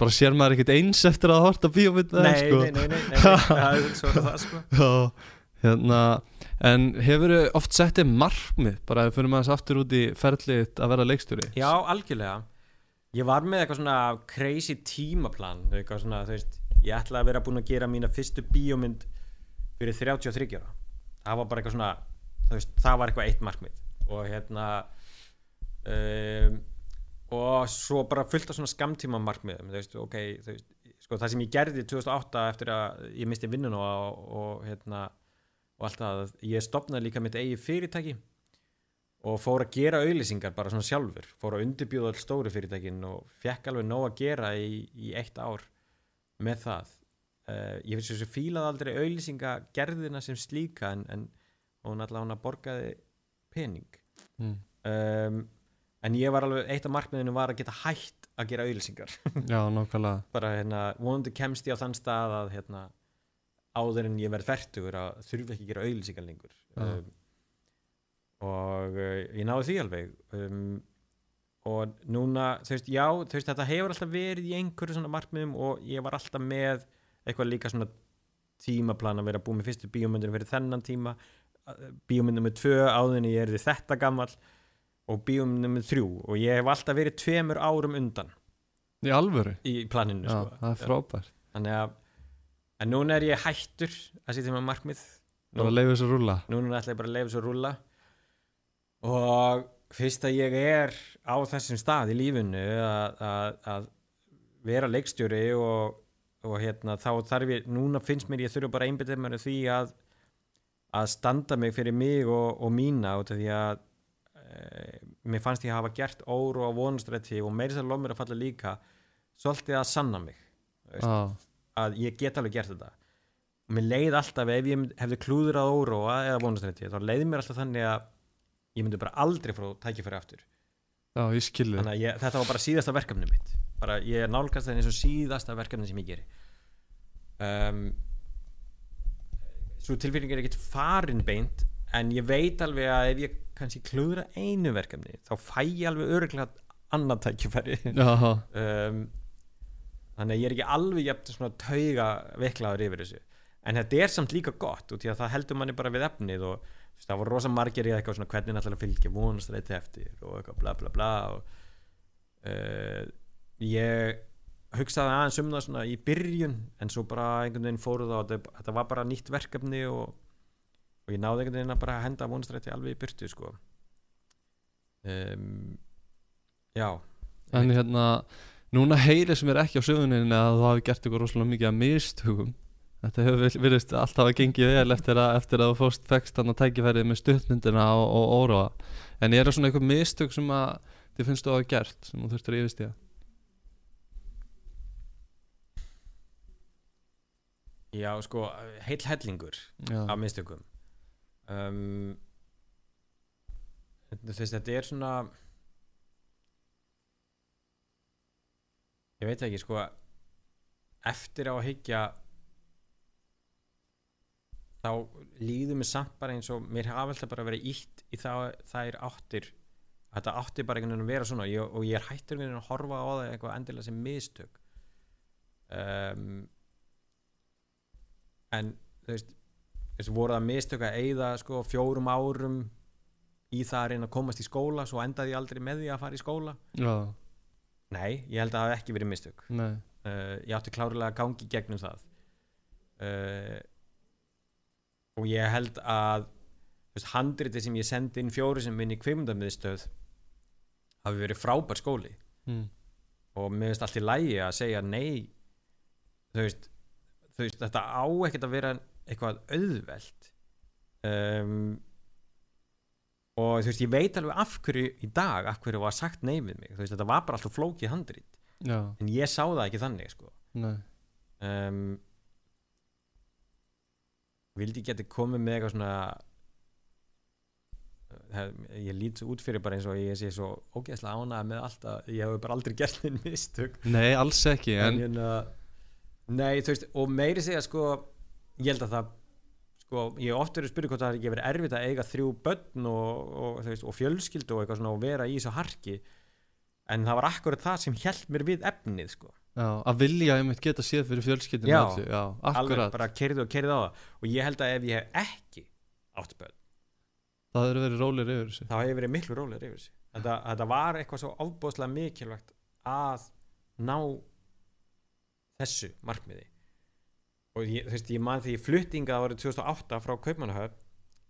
bara sér maður ekkert eins eftir að horta bíómynd nei, sko. nei, nei, nei, nei, það er svo er það sko. Já, hérna En hefur oft sett þið markmið bara að fyrir maður aftur út í ferlið að vera leikstjóri? Já, algjörlega. Ég var með eitthvað svona crazy tímaplan eitthvað svona, þú veist ég ætlaði að vera búin að gera mína fyrstu bíómynd fyrir 33 ára. Það var bara eitthvað svona veist, það var eitthvað eitt markmið. Og hérna um, og svo bara fullt af svona skamtíma markmiðum veist, ok, þú veist, sko það sem ég gerði 2008 eftir að ég misti vinnun og, og hérna og allt það, ég stopnaði líka mitt eigi fyrirtæki og fór að gera auðlýsingar bara svona sjálfur. Fór að undirbjóða all stóru fyrirtækin og fekk alveg nóg að gera í, í eitt ár með það. Uh, ég finnst þess að fílaði aldrei auðlýsingagerðina sem slíka en, en hún allavega borgaði pening. Mm. um, en ég var alveg, eitt af markmiðinu var að geta hætt að gera auðlýsingar Já, nákvæmlega. Bara hérna, vonandi kemst ég á þann stað að hérna, áður en ég verð færtugur að þurfi ekki að gera auðlýsingar lengur. Um, og uh, ég náði því alveg. Um, og núna þú veist, já, þú veist, þetta hefur alltaf verið í einhverju svona markmiðum og ég var alltaf með eitthvað líka svona tímaplan að vera búið með fyrstu bíómyndinu fyrir þennan tíma. Bíómyndinu með tvö áður en ég er þetta gammal og bíómyndinu með þrjú. Og ég hef alltaf verið tveimur árum undan. Í alvöru? í planinu Já, sko. það er frábært. Þannig að en núna er ég hættur að sitja með markmið. Það var að leiða þessu að rúlla að að fyrst að ég er á þessum stað í lífinu að, að, að vera leikstjóri og, og hérna þá þarf ég, núna finnst mér ég þurfa bara einbyttið mér að því að að standa mig fyrir mig og, og mína út af því að e, mér fannst ég hafa gert óru og vonastrætti og meiri sér lof mér að falla líka svolítið að sanna mig veist. Já, að ég get alveg gert þetta og mér leið alltaf ef ég hefði klúður að óróa eða vonastrætti þá leiði mér alltaf þannig að ég myndi bara aldrei frá tækifæri aftur. Já, ég skilði þannig að ég, þetta var bara síðasta verkefni mitt. Bara ég nálgast það eins og síðasta verkefni sem ég geri. Um, svo tilfinning er ekkert farin beint en ég veit alveg að ef ég kannski klúðra einu verkefni þá fæ ég alveg öruglega annað tækifæri. Um, þannig að ég er ekki alveg jafn svona tauga veiklaður yfir þessu. En þetta er samt líka gott út í að það heldur manni bara við efnið og það var rosa margir í eitthvað svona hvernig náttúrulega fylgja vonastræti eftir og eitthvað bla bla bla og uh, ég hugsaði aðeins um það svona í byrjun en svo bara einhvern veginn fóru það og þetta, var bara nýtt verkefni og, og ég náði einhvern veginn að bara henda vonastræti alveg í byrtu sko. Um, já. En hérna núna heyrið sem er ekki á sögunin að þú hafi gert ykkur rosalega mikið að mistugum þetta hefur virðist alltaf að gengið vel eftir að, eftir að þú fóst fekst þannig að tækifærið með stuttmyndina og, og óróa. En er það svona eitthvað mistug sem að þið finnst þú að hafa gert sem þú þurftur að yfirstíða já sko, heil hellingur já, af mistökum. Um, veist þetta er svona ég veit ekki sko eftir á að hyggja þá líður mér samt bara eins og mér hafa alltaf bara verið ítt í það, þær áttir þetta átti bara einhvern veginn að vera svona. Ég, og ég er hættur einhvern veginn að horfa á það eitthvað endilega sem mistök. Um, en þú veist þessu voru það mistök að eyða sko fjórum árum í það að reyna að komast í skóla svo endaði ég aldrei með því að fara í skóla. Já, nei, ég held að það hafi ekki verið mistök. Uh, ég átti klárlega að gangi gegnum það. Uh, og ég held að handriti sem ég sendi inn fjóri sem minn í kvimundamiðstöð hafi verið frábær skóli. Mm. og mér finnst allt í lægi að segja nei þú veist, þú veist þetta á ekkert að vera eitthvað auðvelt. Um, og þú veist ég veit alveg af hverju í dag af hverju var sagt nei við mig. Veist þetta var bara alltaf flókið handrit. Já, en ég sá það ekki þannig sko. Um, vildi geti komið með eitthvað svona það, ég lít út fyrir bara eins og ég sé svo ógeðslega ánægð með allt að ég hef bara aldrei gert þinn mistök. Nei, alls ekki en, en, hérna, nei þú veist og meiri segja sko ég held að það sko ég hef oft verið að spyrja hvort það er ekki verið erfitt að eiga þrjú börn og, og, veist, og fjölskyldu og eitthvað svona og vera í þessu harki en það var akkurat það sem held mér við efnið sko. Já, að vilja einmitt geta séð fyrir fjölskyldinu Já, öllu, já, alveg bara kerið og kerið á það. Og ég held að ef ég hef ekki átt börn það hefur verið rólir yfir þessu. þá hefur verið miklu rólegur yfir þessu. Þetta, þetta var eitthvað svo ábúðslega mikilvægt að ná þessu markmiði. Og ég, þú veist, ég man því fluttinga árið 2008 frá Kaupmannahöfn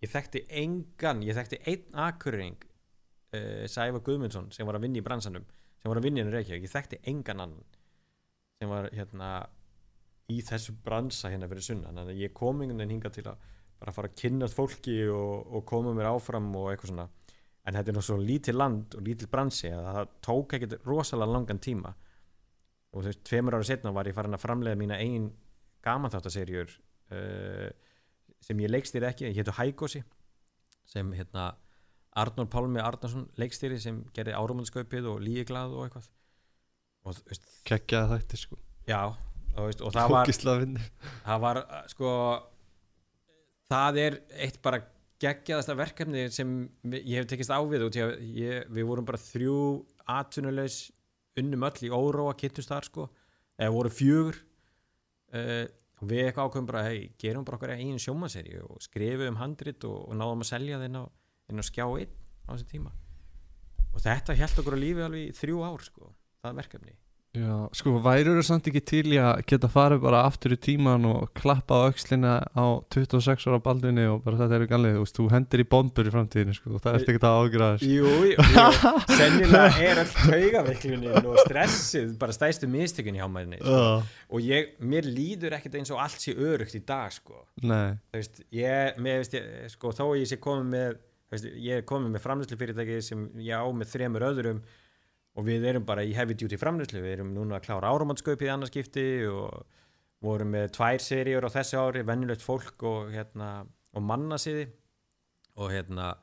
ég þekkti engan, ég þekkti einn akkurring Sæfa Guðmundsson sem var að vinna í bransanum sem var að vinna í Reykjavík, ég þekkti engan annan sem var hérna í þessu bransa hérna fyrir sunnan. Þannig að ég kom einhvern veginn hinga til að bara fara að kynnast fólki og, og koma mér áfram og eitthvað svona. En þetta er nú svo lítið land og lítið bransi að það tók ekkert rosalega langan tíma. Og þú veist, tveimur ára setna var ég farin að framlega mína ein gamanþáttaserjur uh, sem ég leikstýri ekki, ég hétu Hækosi sem hérna Arnór Pálmi Arnarsson leikstýri sem gerði árumanskaupið og líeglað og eitthvað. Og veist, kekkjaði þætti sko. Já og, veist, og það var það var uh, sko það er eitt bara geggjaðasta verkefni sem ég hef tekist á við að ég, við vorum bara þrjú atvinnulegs unnum öll í óróa kynntumst þar sko. Eða voru fjögur. Uh, og við eitthvað ákveðum bara hei, gerum bara okkar einn sjómaseri og skrifum handrit og, og náðum að selja inn á, inn á skjá einn á þessi tíma og þetta held okkur á lífi alveg í þrjú ár sko, það verkefni Já, sko, værirðu samt ekki til í að geta farið bara aftur í tíman og klappa á öxlina á 26 ára baldinni og bara þetta eru ganlið, þú veist, þú hendir í bombur í framtíðinu, sko, og það er ekki það ágjörða þessu. Jú, jú, jú. sennilega er öll taugaveikluninn og stressið bara stæðstu mistökun hjá maðurinn sko. Já, og ég, mér líður ekkert eins og allt sé örugt í dag sko. nei, þú veist, ég, mér veist ég, sko, þó ég sé komið með veist, ég er komið með framlýslu fyrirtæki sem ég á með þremur öðrum og við erum bara í heavy duty framlýslu við erum núna að klára áramannskaupið í annarskipti og vorum með tvær seríur á þessu ári, vennilegt fólk og, hérna, og mannasiði. Og hérna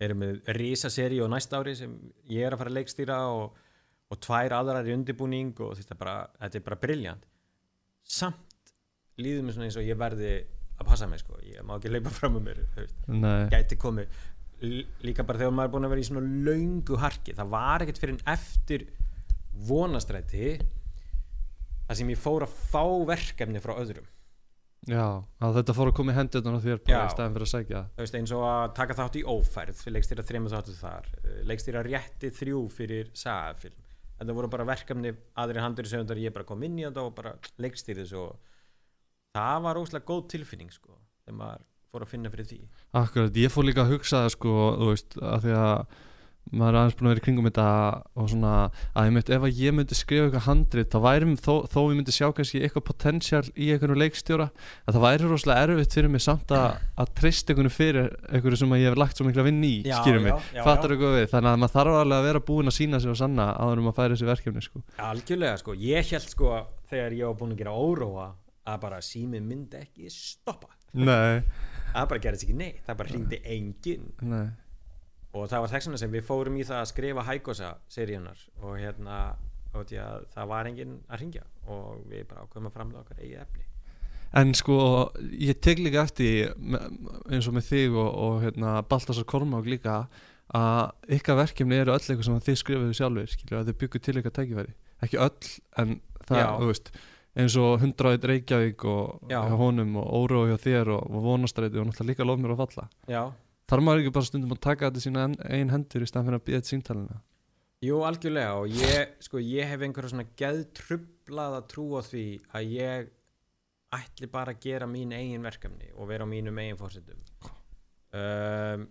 erum með risaseríu á næsta ári sem ég er að fara að leikstýra og, og tvær aðrar í undirbúning og þetta er bara, þetta er bara briljant samt svona eins og ég verði að passa mig sko, ég má ekki leipa fram um mér gæti komið líka bara þegar maður er búin að vera í svona löngu harki það var ekkert fyrir en eftir vonastræti það sem ég fór að fá verkefni frá öðrum. Já að þetta fór að koma í hendurnar á þér bara Já. í staðin fyrir að sækja. Það veist eins og að taka þátt í ófærð leikstýra þremur þáttu þar eh, leikstýra rétti þrjú fyrir sagafilm. Þetta voru bara verkefni aðri handur í sögundar ég bara kom inn í þetta og bara leikstýri þessu og það var óslega góð tilfinning sko þegar maður fór að finna fyrir því. Akkurat, ég fór líka að hugsa það sko, þú veist, að því að maður er aðeins búin að vera í kringum þetta og svona, að ég myndi, ef að ég myndi skrifa eitthvað handrit, þá væri mér, þó, þó ég myndi sjá kannski eitthvað potential í einhvern leikstjóra, að það væri rosalega erfitt fyrir mig samt að, að treysta einhvern fyrir einhverju sem að ég hef lagt svo mikla vinn í skýrum mig, fattar þú hvað við? Þannig að maður þarf alveg að vera búin að sína sig og sanna áður um að færa þessi verkefni sko. algjörlega sko, ég held sko þegar ég var búin að gera óróa að bara símið myndi ekki stoppa. Nei, það bara gerðist ekki neitt, það bara hringdi enginn. Nei. Og það var þess vegna sem við fórum í það að skrifa Hækosa seríunar og hérna og það var enginn að ringja og við bara ákveðum að framlega okkar eigið efni. En sko, ég tek líka eftir eins og með þig og, og hérna, Baltasar Kormák líka að ykkar verkefni eru öll eitthvað sem þið skrifuðu sjálfur, skilju, að þið byggu til ykkar tækifæri. Ekki öll, en það, Já. þú veist eins og hundraðið Reykjavík og Já. hjá honum og Óro hjá þér og, og vonastræti og náttúrulega líka lof mér að falla. Já, þar maður ekki bara stundum að taka þetta í sína eigin hendur í staðan fyrir að býða þetta síntalina jú algjörlega og ég, sko, ég hef einhverja svona geðtrublaða trú á því að ég ætli bara að gera mín eigin verkefni og vera á mínum eigin fórsetum um,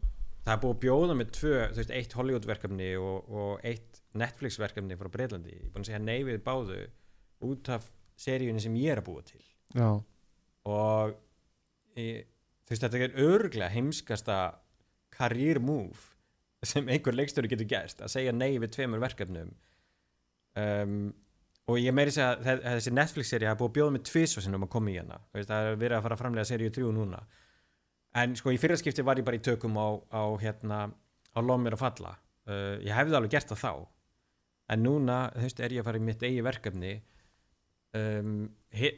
það er búið að bjóða með tvö, þú veist, eitt Hollywood verkefni og, og eitt Netflix verkefni frá Breitlandi, ég er búin að segja nei við báðu út af seríunni sem ég er að búa til. Já, og ég, þú veist þetta er örglega heimskasta career move sem einhver leikstjóri getur gæst að segja nei við tveimur verkefnum. Um, og ég meiri segja að þe- þessi Netflix-seri hafa búið að bjóða mig tvisvar sinnum að koma í hana. Veist, það er verið að fara að framlega seríu 3 núna. En sko í fyrraskipti var ég bara í tökum á, á hérna á lof mér að falla. Uh, ég hefði alveg gert það þá. En núna þú veist er ég að fara í mitt eigi verkefni um,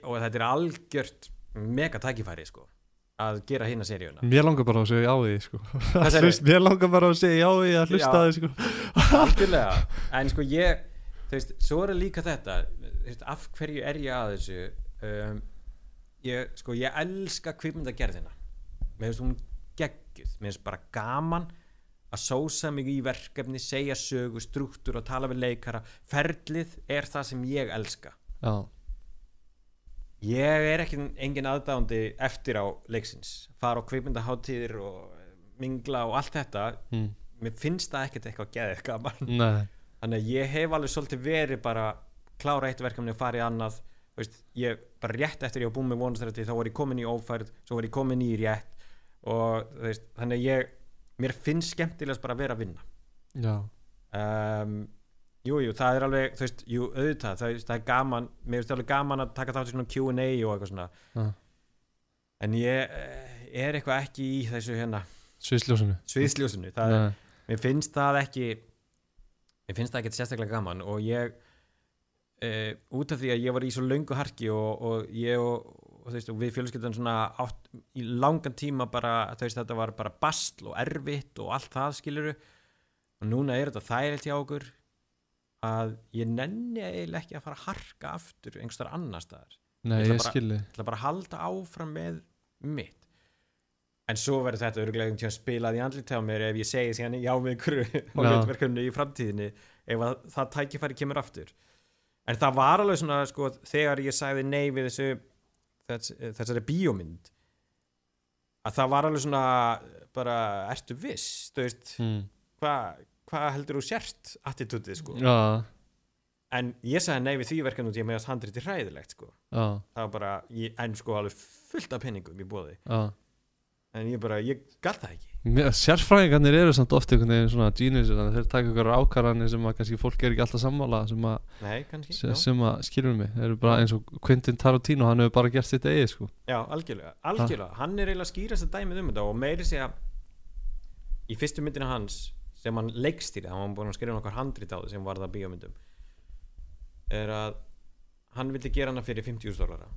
og þetta er algjört mega tækifæri sko að gera hérna seríuna. Mér langar bara að segja já við því sko. Hlust, Mér langar bara að segja já við því að hlusta því sko. algjörlega. En sko ég þú veist, svo er líka þetta veist, af hverju er ég að þessu? Um, ég, sko, ég elska kvipmyndagerðina mér finnst hún geggjuð. Mér finnst bara gaman að sósa mig í verkefni, segja sögu struktúr og tala við leikara. Ferlið er það sem ég elska. Já, ég er ekki engin aðdándi eftir á leiksins. Fara á kvipmyndaháttíðir og mingla og allt þetta. Mm. mér finnst það ekkert eitthvað geðið gaman. Nei. Þannig að ég hef alveg svolítið verið bara klára eitt verkefni og fara í annað veist, ég bara rétt eftir ég búin með vonastrætti þá var ég komin í ófærð, svo var ég komin í rétt. Og veist, þannig að ég mér finnst skemmtilegast bara að vera að vinna. Já, um, jú, jú, það er alveg þú veist, jú, auðvitað, það, það er gaman mér finnst alveg gaman að taka þátt í svona Q&A og eitthvað svona. Já. en ég eh, er eitthvað ekki í þessu hérna. Sviðsljósinu? Sviðsljósinu, það er Nei. mér finnst það ekki mér finnst það ekki sérstaklega gaman og ég uh, út af því að ég var í svo löngu harki og, og ég og, og, þú veist, og við fjölskyldan svona átt í langan tíma bara þú veist, þetta var bara bastl og erfitt og allt það skiluru og núna er þetta þægilt hjá okkur að ég nenni eiginlega ekki að fara að harka aftur einhverstaðar annar staðar. Nei, Ég ég skilji. ég ætla bara að halda áfram með mitt. En svo verður þetta örgulega um tíma spilað í andlit hjá mér ef ég segi síðan já með einhverju Hollywoodverkefni í framtíðinni ef að það tækifæri kemur aftur. En það var alveg svona sko, þegar ég sagði nei við þessu þess, þessari bíómynd að það var alveg svona bara, ertu viss? Þú veist, mm. hvað hva heldur þú sért attitútið sko? Já, en ég sagði nei við því verkefni út að meðast handriti hræðilegt sko. Já, það var bara, ég, en sko alveg fullt af penningum í bóði en ég bara, ég galt það ekki. Sérfræðingarnir eru samt oft einhvern veginn svona geniusir þeir taka ykkur ákvarðanir sem að kannski fólk er ekki alltaf sammála sem að, nei, kannski, sem, sem að skilur mig þeir eru bara eins og Quentin Tarantino hann hefur bara gert sitt eigið sko. Já algjörlega algjörlega, hann er eiginlega skýrast að dæmið um þetta og meiri segja í fyrstu myndina hans sem hann leikstýri, hann var búin að skrifa nokkar handrit á það sem var það bíómyndum er að hann vildi gera hana fyrir 50.000 dólara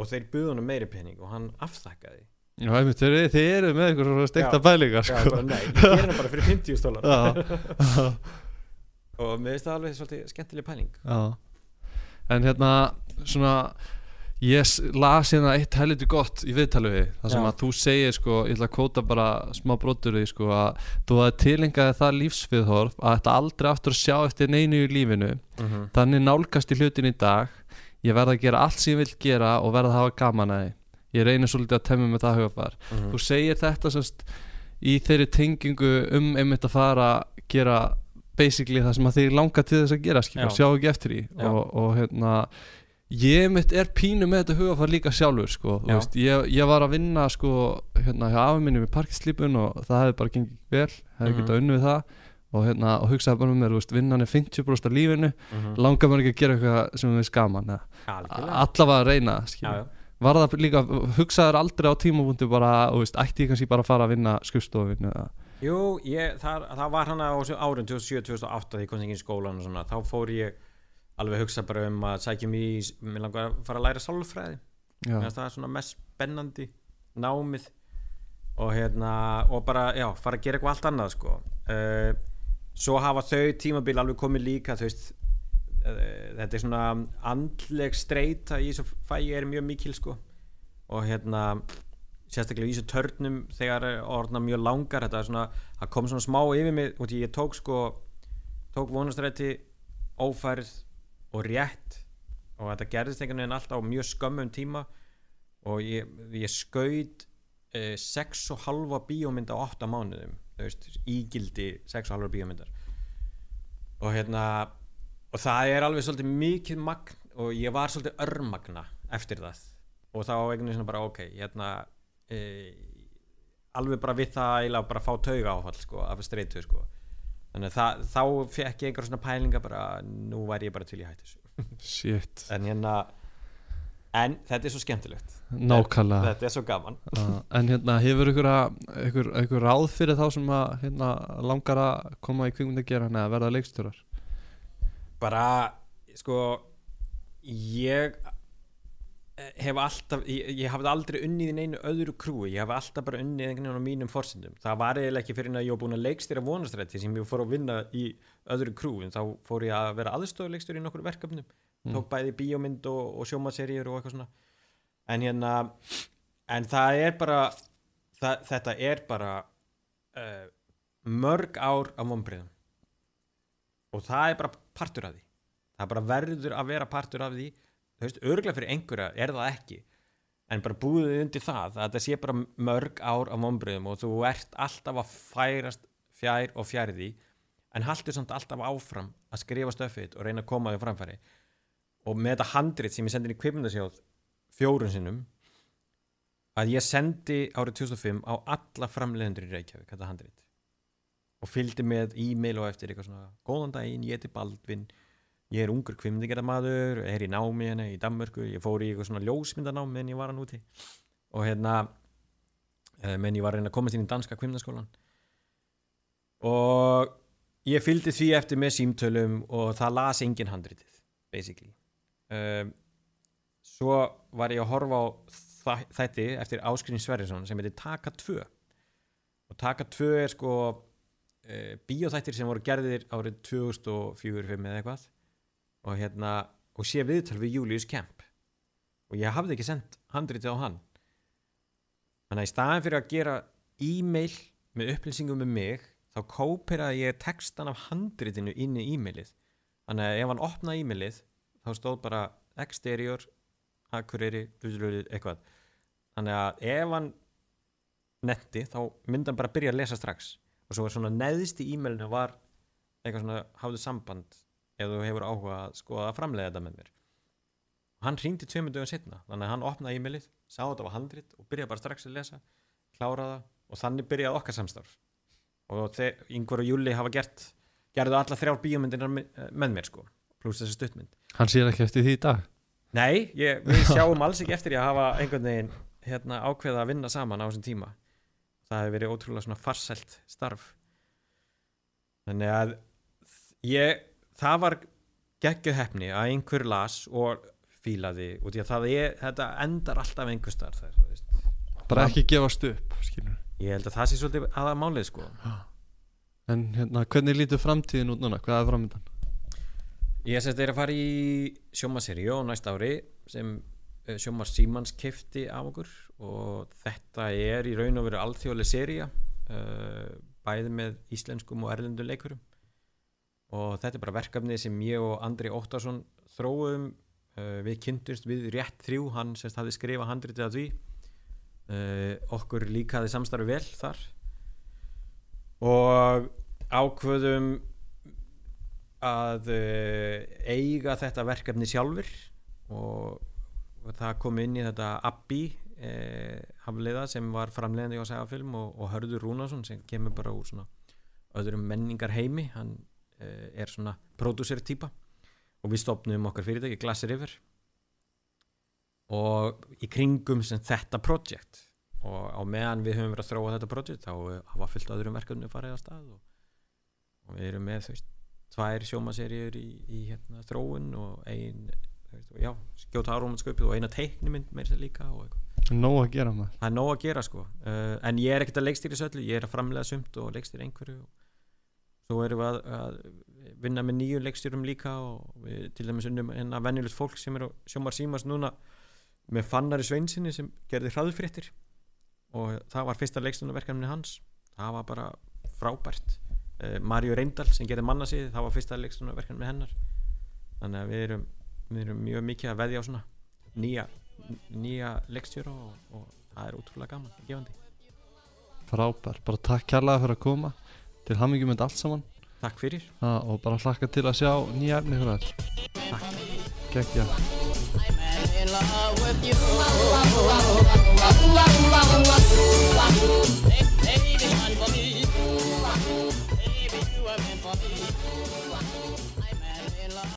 og þeir buðu hann meiri pening og hann afþakkaði Já, einmitt, þeir, þeir eru með eitthvað svona steikta Já. pælingar Já, sko. bara nei, ég ger hann bara fyrir 50 stólar Já. og mér finnst það alveg svolítið skemmtileg pæling Já. En hérna svona ég las hérna eitt helviti gott í viðtalu við það sem Já. að þú segir sko, ég ætla að kóta bara smá brotur í sko að þú hafði tilengaði það lífsviðhorf að þetta aldrei aftur að sjá eftir neinu í lífinu Mhm. þannig nálgast í hlutin í dag ég verð að gera allt sem ég vil gera og verð að hafa gaman að því ég reynir svolítið að temja með það hugafar Mhm. þú segir þetta semst í þeirri tengingu um einmitt að fara að gera basically það sem að þig langar til þess að gera skilja, Já. sjá ekki eftir því Já. og, og hérna ég mitt er pínu með þetta hugafar líka sjálfur sko, veist, ég, ég var að vinna sko, hérna hjá afi minni með parkislípun og það hefði bara gengið vel hefði Mhm. getað unnið við það og, hérna, og hugsaði bara með mér, veist, vinnan er 50% af lífinu Mhm. langar mér ekki að gera eitthvað sem við Algjörlega. allavega að reyna Já, já. var það líka, hugsaður aldrei á tímapunktu bara, þú veist, ætti ég kannski bara að fara að vinna skrifstofinu eða Jú, ég, það, það var hann á árum 2007-2008 þegar ég kom í skólan og svona, þá fór ég alveg hugsa bara um að sækja mig í, mér langar að fara að læra sálfræði. Það er svona mest spennandi námið og hérna og bara, já, fara að gera eitthvað allt annað sko. Uh, svo hafa þau tímabil alveg komið líka veist uh, þetta er svona andleg streita í þessu fæi er mjög mikil sko. Og hérna sérstaklega í þessu törnum þegar orðna mjög langar þetta er svona, það kom svona smá yfir mig og ég tók sko tók vonastræti ófærð og rétt. Og þetta gerðist einhvern veginn alltaf á mjög skömmum tíma. Og ég, ég skaut eh, sex og halva bíómynd á 8 mánuðum. Veist, ígildi sex og halva bíómyndar. Og hérna og það er alveg svolítið mikið magn og ég var svolítið örmagna eftir það. Og þá einhvern veginn bara ok hérna e, alveg bara við það bara fá tauga áfall sko, af streitu sko þannig að þá fekk ég einhver svona pælinga bara nú væri ég bara til í hættu þessu. Shit. En hérna en þetta er svo skemmtilegt. Nákvæmlega. Þetta er svo gaman. Já, en hérna, hefur ykkur, ykkur, ykkur ráð fyrir þá sem að hérna, langar að koma í kvikmynd að gera neða verða leikstjórar? Bara sko ég hef alltaf ég, ég hafði aldrei unnið í neinu öðru krúi ég hef alltaf bara unnið einhvern veginn á mínum forsendum. Það var eiginlega ekki fyrir en að ég var búin að leikstýra vonastrætti sem ég fór að vinna í öðru krúi. Þá fór ég að vera aðstofleikstjóri í nokkur verkefnum. Mm. tók bæði bíómynd og, og sjómaseríur og eitthvað svona. En hérna en það er bara það, þetta er bara uh, mörg ár af vonbreiðum og það er bara partur af því. Það bara verður að vera partur af því þú veist, örglega fyrir einhverja er það ekki. En bara búið undir það að þetta sé bara mörg ár af vonbreiðum og þú ert alltaf að færast fjær og fjær því en haldur samt alltaf áfram að skrifa stöfið og reyna að koma því á framfæri. Og með þetta handrit sem ég sendi í kvipmyndasjóð fjórun sinnum að ég sendi árið 2005 á alla framleiðendur í Reykjavík þetta handrit. Og fylgdi með e-mail og eftir eitthvað svona góðan daginn, ég heiti Baldvin ég er ungur kvimningaramadur er í námi hérna í Danmörku ég fór í eitthvað svona ljósmyndanám meðan ég var hann úti. Og hérna eh, meðan ég var reyna að komast inn í danska kvimnaskólan og ég fylgdi því eftir með símtölum og það las engin handritið basically. Um, svo var ég að horfa á þætti eftir Áskrin Sverrisson sem heitir Taka 2 og Taka 2 er sko uh, bíóþættir sem voru gerðir árið 2004-2005 eða eitthvað og hérna og sé viðtal við Julius Kemp. Og ég hafði ekki sendt handritið á hann. Þannig að í staðin fyrir að gera e-mail með upplýsingum um mig þá kóperaði ég textan af handritinu inn í e-mailið. Þannig að ef hann opnaði e-mailið þá stóð bara exterior akureyri, eitthvað. Þannig að ef hann netti þá myndi hann bara byrja að lesa strax. Og svo var svona neðst í e-mailinu var eitthvað svona hafðu samband ef þú hefur áhuga að skoða að framleiða þetta með mér. Og hann hringdi tveimur dögum setna þannig að hann opnaði e-mailið, sá þetta var handrit og byrjaði bara strax að lesa kláraða og þannig byrjaði okkar samstarf. Og þeir, Ingvar og Júli hafa gert gerðu alla þrjár bíómyndinar með, mér sko, pluss þessi stuttmynd. Hann sér ekki eftir því í dag? Nei, ég, við sjáum alls ekki eftir því að hafa einhvern veginn hérna, ákveða að vinna saman á þessum tíma. Það hefur verið ótrúlega svona farsælt starf. Þannig að ég, það var geggjuð hefni að einhver las og fílaði og því að það er, þetta endar alltaf þú veist. bara ekki gefast upp skilur ég held að það sé svolítið aða málið sko. En hérna, hvernig lítur framtíðin út núna, hvað er framöndan Ég sérst er að fara í sjómaseríu á næsta ári sem sjómar Símans kefti af okkur og þetta er í raun og veru alþjóðlega seria uh, bæði með íslenskum og erlendum leikurum og þetta er bara verkefni sem ég og Andri Óttarsson þróum uh, við kynntumst við rétt þrjú hann sérst hafði skrifað handritið að því. Uh, okkur líkaði samstarfi vel þar. Og ákvöðum að uh, eiga þetta verkefni sjálfur og, og það kom inn í þetta Abbi hafliða sem var framleiðandi á segafilm og, og Hörður Rúnarsson sem kemur bara úr svona öðrum menningar heimi hann er svona pródúsir týpa og við stopnum okkar fyrirtæki Glass River. Og í kringum sem þetta projekt og á meðan við höfum verið að þróa þetta projekt þá hafa fyllt öðrum verkefni farið á stað og, og við erum með veist tvær sjómaserjur í, í hérna, þróun og ein veist, og já, skjóta árómansköpið og eina teiknimynd með þess að líka Nóg að gera maður. Það er nóg að gera sko. Uh, en ég er ekkert að leikstýra söllu, ég er að framlega sumt og leikstýra einhverju og svo erum við að, að vinna með nýju leikstýrum líka og við til dæmis unnum enna venjulegt fólk sem er á sjómar símas núna með fannari sveinsinni sem gerði hraðfréttir. Og það var fyrsta leikstýrunarverkefni hans. Það var bara frábært. Uh, Marju Reyndal sem gerði mannasið það var fyrsta leikstýrunarverkefni hennar. Þannig að við erum, við erum mjög mikið að veðja á svona nýja nýja leikstjóra og, og það er útrúlega gaman gefandi. Frábær, bara takk kærlega fyrir að koma til hamingjum með allt saman. Takk fyrir. Ha, og bara hlakka til að sjá nýja efni fyrir þér Takk. Gekkja. I'm